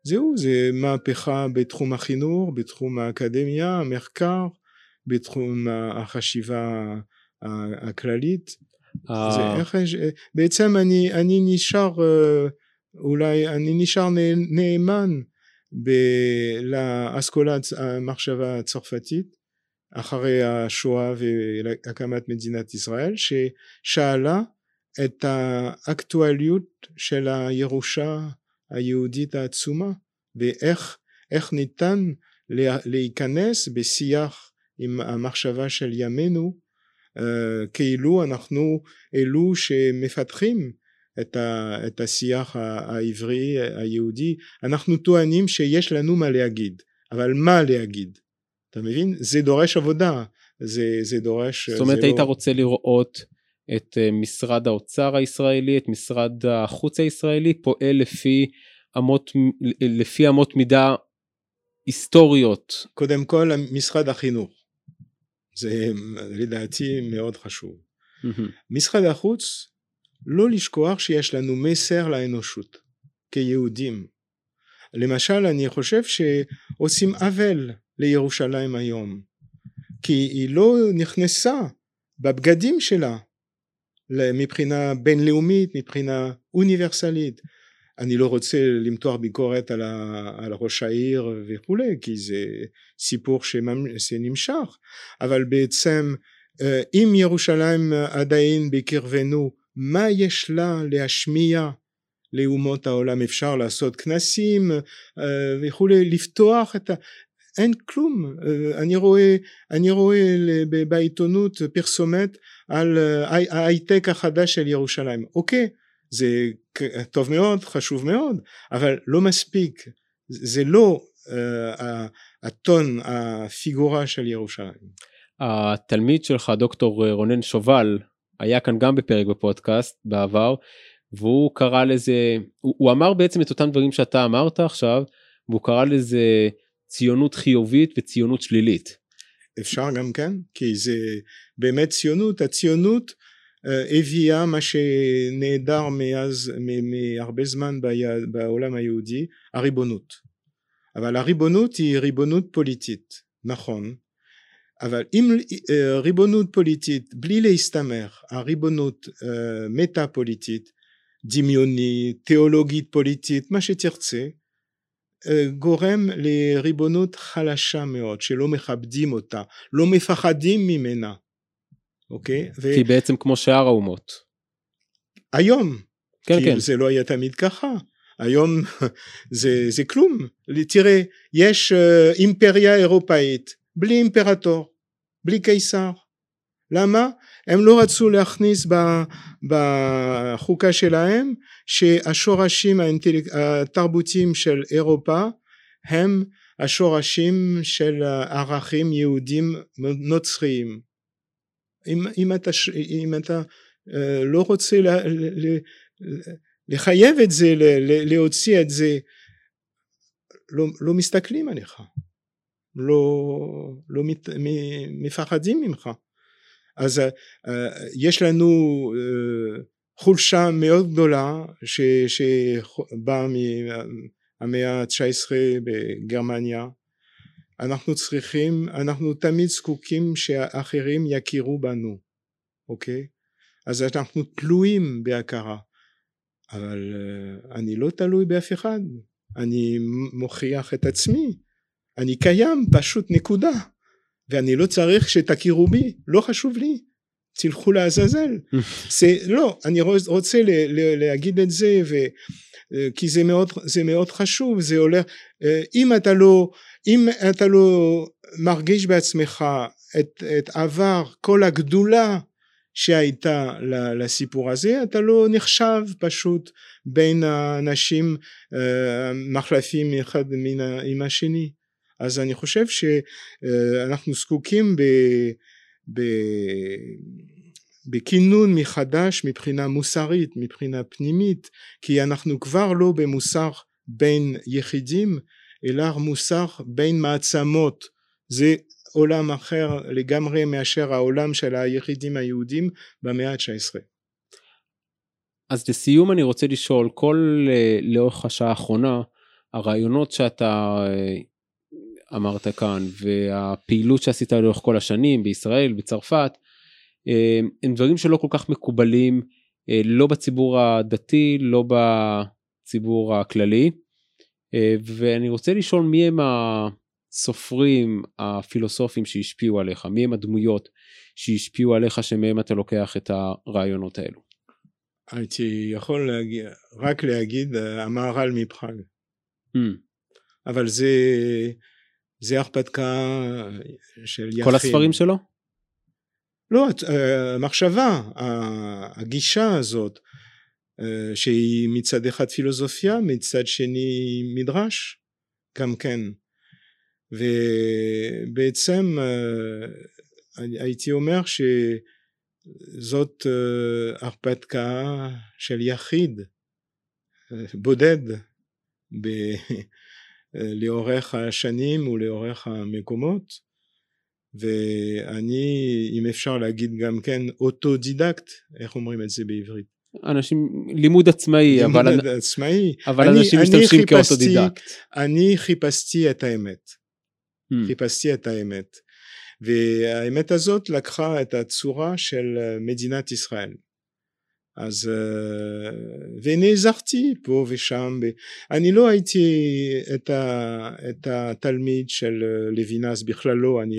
זהו, זה מהפכה בתחום החינוך, בתחום האקדמיה, המחקר, בתחום החשיבה הכללית. אה. זה איך, בעצם אני, אני נשאר אולי אני נשאר נאמן לאסכולת המחשבה הצרפתית אחרי השואה והקמת מדינת ישראל ששאלה את האקטואליות של הירושה היהודית העצומה ואיך ניתן להיכנס בשיח עם המחשבה של ימינו uh, כאילו אנחנו אלו שמפתחים את, ה, את השיח העברי היהודי אנחנו טוענים שיש לנו מה להגיד אבל מה להגיד אתה מבין? זה דורש עבודה, זה, זה דורש... זאת אומרת היית לא... רוצה לראות את אה, משרד האוצר הישראלי, את משרד החוץ הישראלי, פועל לפי אמות, לפי אמות מידה היסטוריות. קודם כל משרד החינוך, זה לדעתי מאוד חשוב. משרד החוץ, לא לשכוח שיש לנו מסר לאנושות כיהודים. למשל אני חושב שעושים עוול לירושלים היום כי היא לא נכנסה בבגדים שלה מבחינה בינלאומית מבחינה אוניברסלית אני לא רוצה למתוח ביקורת על, ה, על ראש העיר וכולי כי זה סיפור שנמשך. אבל בעצם אה, אם ירושלים עדיין בקרבנו מה יש לה להשמיע לאומות העולם? אפשר לעשות כנסים אה, וכולי לפתוח את, אין כלום. אני רואה אני רואה בעיתונות פרסומת על ההייטק החדש של ירושלים. אוקיי זה טוב מאוד חשוב מאוד אבל לא מספיק זה לא אה, הטון, הפיגורה של ירושלים. התלמיד שלך, דוקטור רונן שובל, היה כאן גם בפרק בפודקאסט בעבר, והוא קרא לזה, הוא, הוא אמר בעצם את אותם דברים שאתה אמרת עכשיו, והוא קרא לזה ציונות חיובית וציונות שלילית. אפשר גם כן, כי זה באמת ציונות, הציונות הביאה מה שנעדר מאז, מהרבה זמן בעולם היהודי, הריבונות. אבל הריבונות היא ריבונות פוליטית, נכון, אבל אם אה, ריבונות פוליטית בלי להסתמך, הריבונות אה, מטה פוליטית, דמיונית, תיאולוגית פוליטית, מה שתרצה, גורם לריבונות חלשה מאוד, שלא מכבדים אותה, לא מפחדים ממנה, אוקיי? ו... כי בעצם כמו שאר האומות. היום. כן, כי כן. זה לא היה תמיד ככה. היום זה, זה כלום. תראה, יש uh, אימפריה אירופאית בלי אימפרטור, בלי קיסר. למה? הם לא רצו להכניס בחוקה שלהם שהשורשים התרבותיים של אירופה הם השורשים של ערכים יהודים נוצריים. אם, אם, אתה, אם אתה uh, לא רוצה לה, לה, לחייב את זה, להוציא את זה, לא, לא מסתכלים עליך, לא, לא מת, מפחדים ממך. אז uh, יש לנו uh, חולשה מאוד גדולה שבאה מהמאה ה-19 בגרמניה אנחנו צריכים, אנחנו תמיד זקוקים שאחרים יכירו בנו, אוקיי? אז אנחנו תלויים בהכרה, אבל uh, אני לא תלוי באף אחד, אני מוכיח את עצמי, אני קיים פשוט נקודה, ואני לא צריך שתכירו בי, לא חשוב לי, תלכו לעזאזל. זה, לא, אני רוצה להגיד את זה, ו, אה, כי זה מאוד, זה מאוד חשוב, זה הולך, אה, אם אתה לא אם אתה לא מרגיש בעצמך את, את עבר כל הגדולה שהייתה לסיפור הזה אתה לא נחשב פשוט בין האנשים אה, מחלפים אחד מן עם השני. אז אני חושב שאנחנו זקוקים ב, ב, בכינון מחדש מבחינה מוסרית מבחינה פנימית כי אנחנו כבר לא במוסר בין יחידים אלא מוסר בין מעצמות זה עולם אחר לגמרי מאשר העולם של היחידים היהודים במאה ה-19. אז לסיום אני רוצה לשאול כל אה, לאורך השעה האחרונה הרעיונות שאתה אה, אמרת כאן והפעילות שעשית לאורך כל השנים בישראל בצרפת אה, הם דברים שלא כל כך מקובלים לא בציבור הדתי לא בציבור הכללי ואני רוצה לשאול מי הם הסופרים הפילוסופים שהשפיעו עליך, מי הם הדמויות שהשפיעו עליך שמהם אתה לוקח את הרעיונות האלו. הייתי יכול להגיד, רק להגיד אה, המהר"ל מפחג. Mm. אבל זה, זה הרפתקה של יחיד. כל הספרים שלו? לא, המחשבה, הגישה הזאת, אה, שהיא מצד אחד פילוסופיה, מצד שני מדרש, גם כן. ובעצם אה, הייתי אומר שזאת אה, הרפתקה של יחיד, בודד, ב... לאורך השנים ולאורך המקומות ואני אם אפשר להגיד גם כן אוטודידקט איך אומרים את זה בעברית אנשים לימוד עצמאי לימוד אבל עצמאי. אבל אני, אנשים משתמשים כאוטודידקט. אני חיפשתי את האמת. Hmm. חיפשתי את האמת. והאמת הזאת לקחה את הצורה של מדינת ישראל. אז ונעזרתי פה ושם. אני לא הייתי את, ה, את התלמיד של לוינס בכלל לא. אני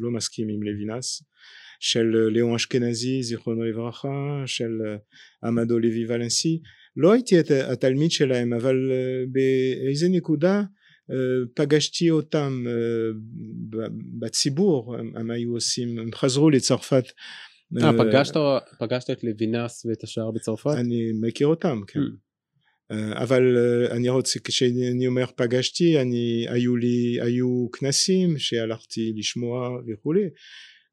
לא מסכים עם לוינס של ליאון אשכנזי זיכרונו לברכה של עמדו לוי ולנסי לא הייתי התלמיד שלהם אבל באיזה נקודה פגשתי אותם בציבור הם היו עושים הם חזרו לצרפת אה, פגשת, פגשת את לוינס ואת השאר בצרפת? אני מכיר אותם, כן. אבל אני רוצה, כשאני אומר פגשתי, אני, היו לי, היו כנסים שהלכתי לשמוע וכולי,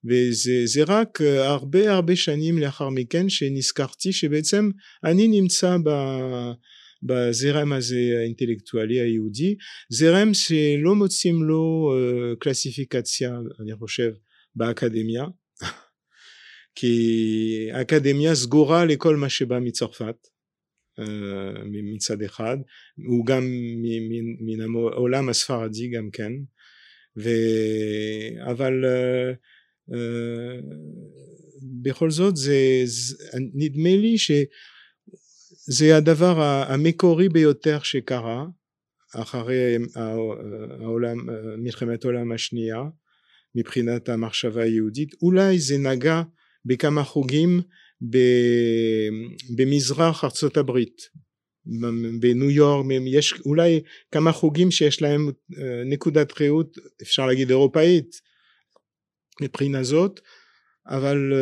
וזה רק הרבה הרבה שנים לאחר מכן שנזכרתי שבעצם אני נמצא ב... בזרם הזה האינטלקטואלי היהודי, זרם שלא מוצאים לו קלסיפיקציה, אני חושב, באקדמיה, כי האקדמיה סגורה לכל מה שבא מצרפת מצד אחד, הוא גם מן העולם הספרדי גם כן, ו... אבל בכל זאת זה, נדמה לי שזה הדבר המקורי ביותר שקרה אחרי העולם, מלחמת העולם השנייה מבחינת המחשבה היהודית, אולי זה נגע בכמה חוגים במזרח ארצות הברית בניו יורק יש אולי כמה חוגים שיש להם נקודת ראות אפשר להגיד אירופאית מבחינה זאת אבל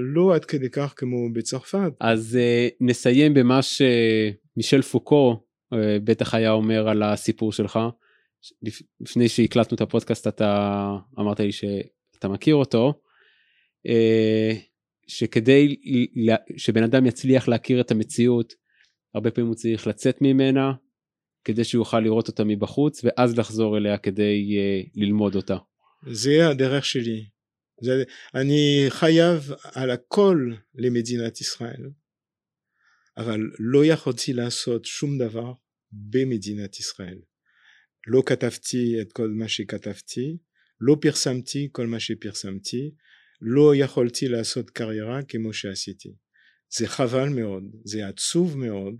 לא עד כדי כך כמו בצרפת. אז נסיים במה שמישל פוקו בטח היה אומר על הסיפור שלך לפני שהקלטנו את הפודקאסט אתה אמרת לי שאתה מכיר אותו שכדי שבן אדם יצליח להכיר את המציאות הרבה פעמים הוא צריך לצאת ממנה כדי שהוא יוכל לראות אותה מבחוץ ואז לחזור אליה כדי ללמוד אותה. זה הדרך שלי. זה, אני חייב על הכל למדינת ישראל אבל לא יכולתי לעשות שום דבר במדינת ישראל. לא כתבתי את כל מה שכתבתי, לא פרסמתי כל מה שפרסמתי, לא יכולתי לעשות קריירה כמו שעשיתי. זה חבל מאוד, זה עצוב מאוד,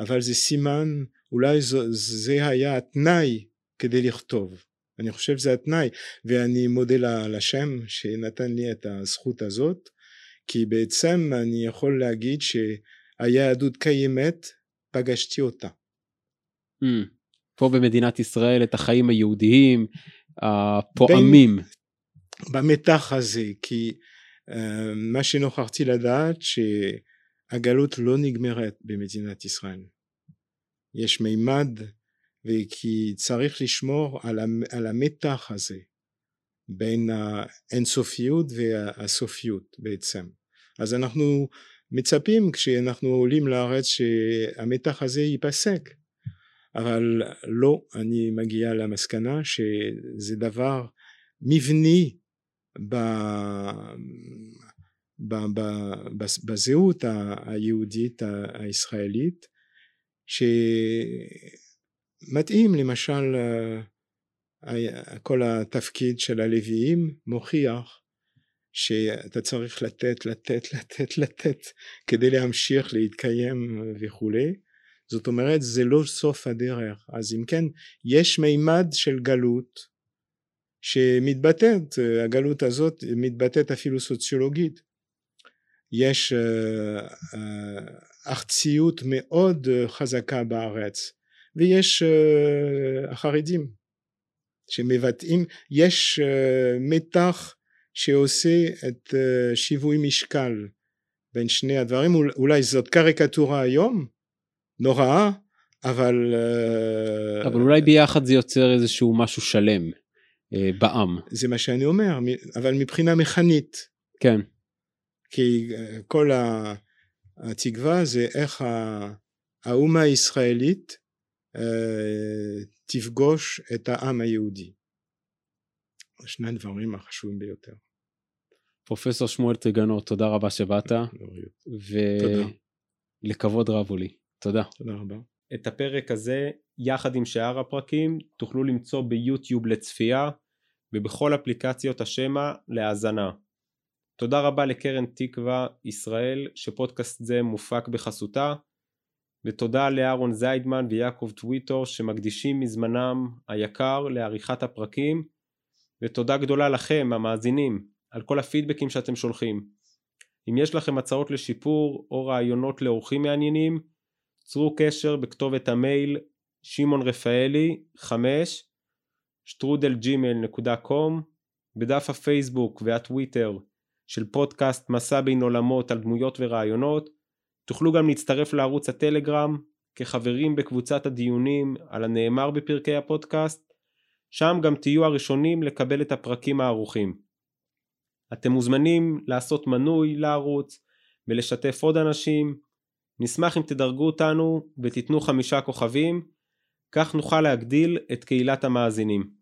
אבל זה סימן, אולי זה, זה היה התנאי כדי לכתוב. אני חושב שזה התנאי, ואני מודה לשם שנתן לי את הזכות הזאת, כי בעצם אני יכול להגיד שהיהדות קיימת, פגשתי אותה. Mm. פה במדינת ישראל את החיים היהודיים הפועמים. במתח הזה, כי uh, מה שנוכחתי לדעת שהגלות לא נגמרת במדינת ישראל. יש מימד וכי צריך לשמור על, על המתח הזה בין האינסופיות והסופיות בעצם. אז אנחנו מצפים כשאנחנו עולים לארץ שהמתח הזה ייפסק אבל לא, אני מגיע למסקנה שזה דבר מבני ב, ב, ב, בזהות היהודית הישראלית שמתאים למשל כל התפקיד של הלוויים מוכיח שאתה צריך לתת לתת לתת לתת כדי להמשיך להתקיים וכולי. זאת אומרת זה לא סוף הדרך. אז אם כן יש מימד של גלות שמתבטאת, הגלות הזאת מתבטאת אפילו סוציולוגית. יש ארציות מאוד חזקה בארץ ויש החרדים שמבטאים, יש מתח שעושה את שיווי משקל בין שני הדברים, אולי זאת קריקטורה היום, נוראה, אבל... אבל אולי ביחד זה יוצר איזשהו משהו שלם. אה, בעם. זה מה שאני אומר, אבל מבחינה מכנית. כן. כי אה, כל התקווה זה איך האומה הישראלית אה, תפגוש את העם היהודי. שני הדברים החשובים ביותר. פרופסור שמואל טריגנות, תודה רבה שבאת. ולכבוד רב הוא לי. תודה. תודה רבה. את הפרק הזה יחד עם שאר הפרקים תוכלו למצוא ביוטיוב לצפייה ובכל אפליקציות השמע להאזנה. תודה רבה לקרן תקווה ישראל שפודקאסט זה מופק בחסותה ותודה לאהרון זיידמן ויעקב טוויטור שמקדישים מזמנם היקר לעריכת הפרקים ותודה גדולה לכם המאזינים על כל הפידבקים שאתם שולחים. אם יש לכם הצעות לשיפור או רעיונות לאורחים מעניינים צרו קשר בכתובת המייל שמעון רפאלי 5 שטרודלג'ימל.קום בדף הפייסבוק והטוויטר של פודקאסט מסע בין עולמות על דמויות ורעיונות תוכלו גם להצטרף לערוץ הטלגרם כחברים בקבוצת הדיונים על הנאמר בפרקי הפודקאסט, שם גם תהיו הראשונים לקבל את הפרקים הערוכים. אתם מוזמנים לעשות מנוי לערוץ ולשתף עוד אנשים. נשמח אם תדרגו אותנו ותיתנו חמישה כוכבים, כך נוכל להגדיל את קהילת המאזינים.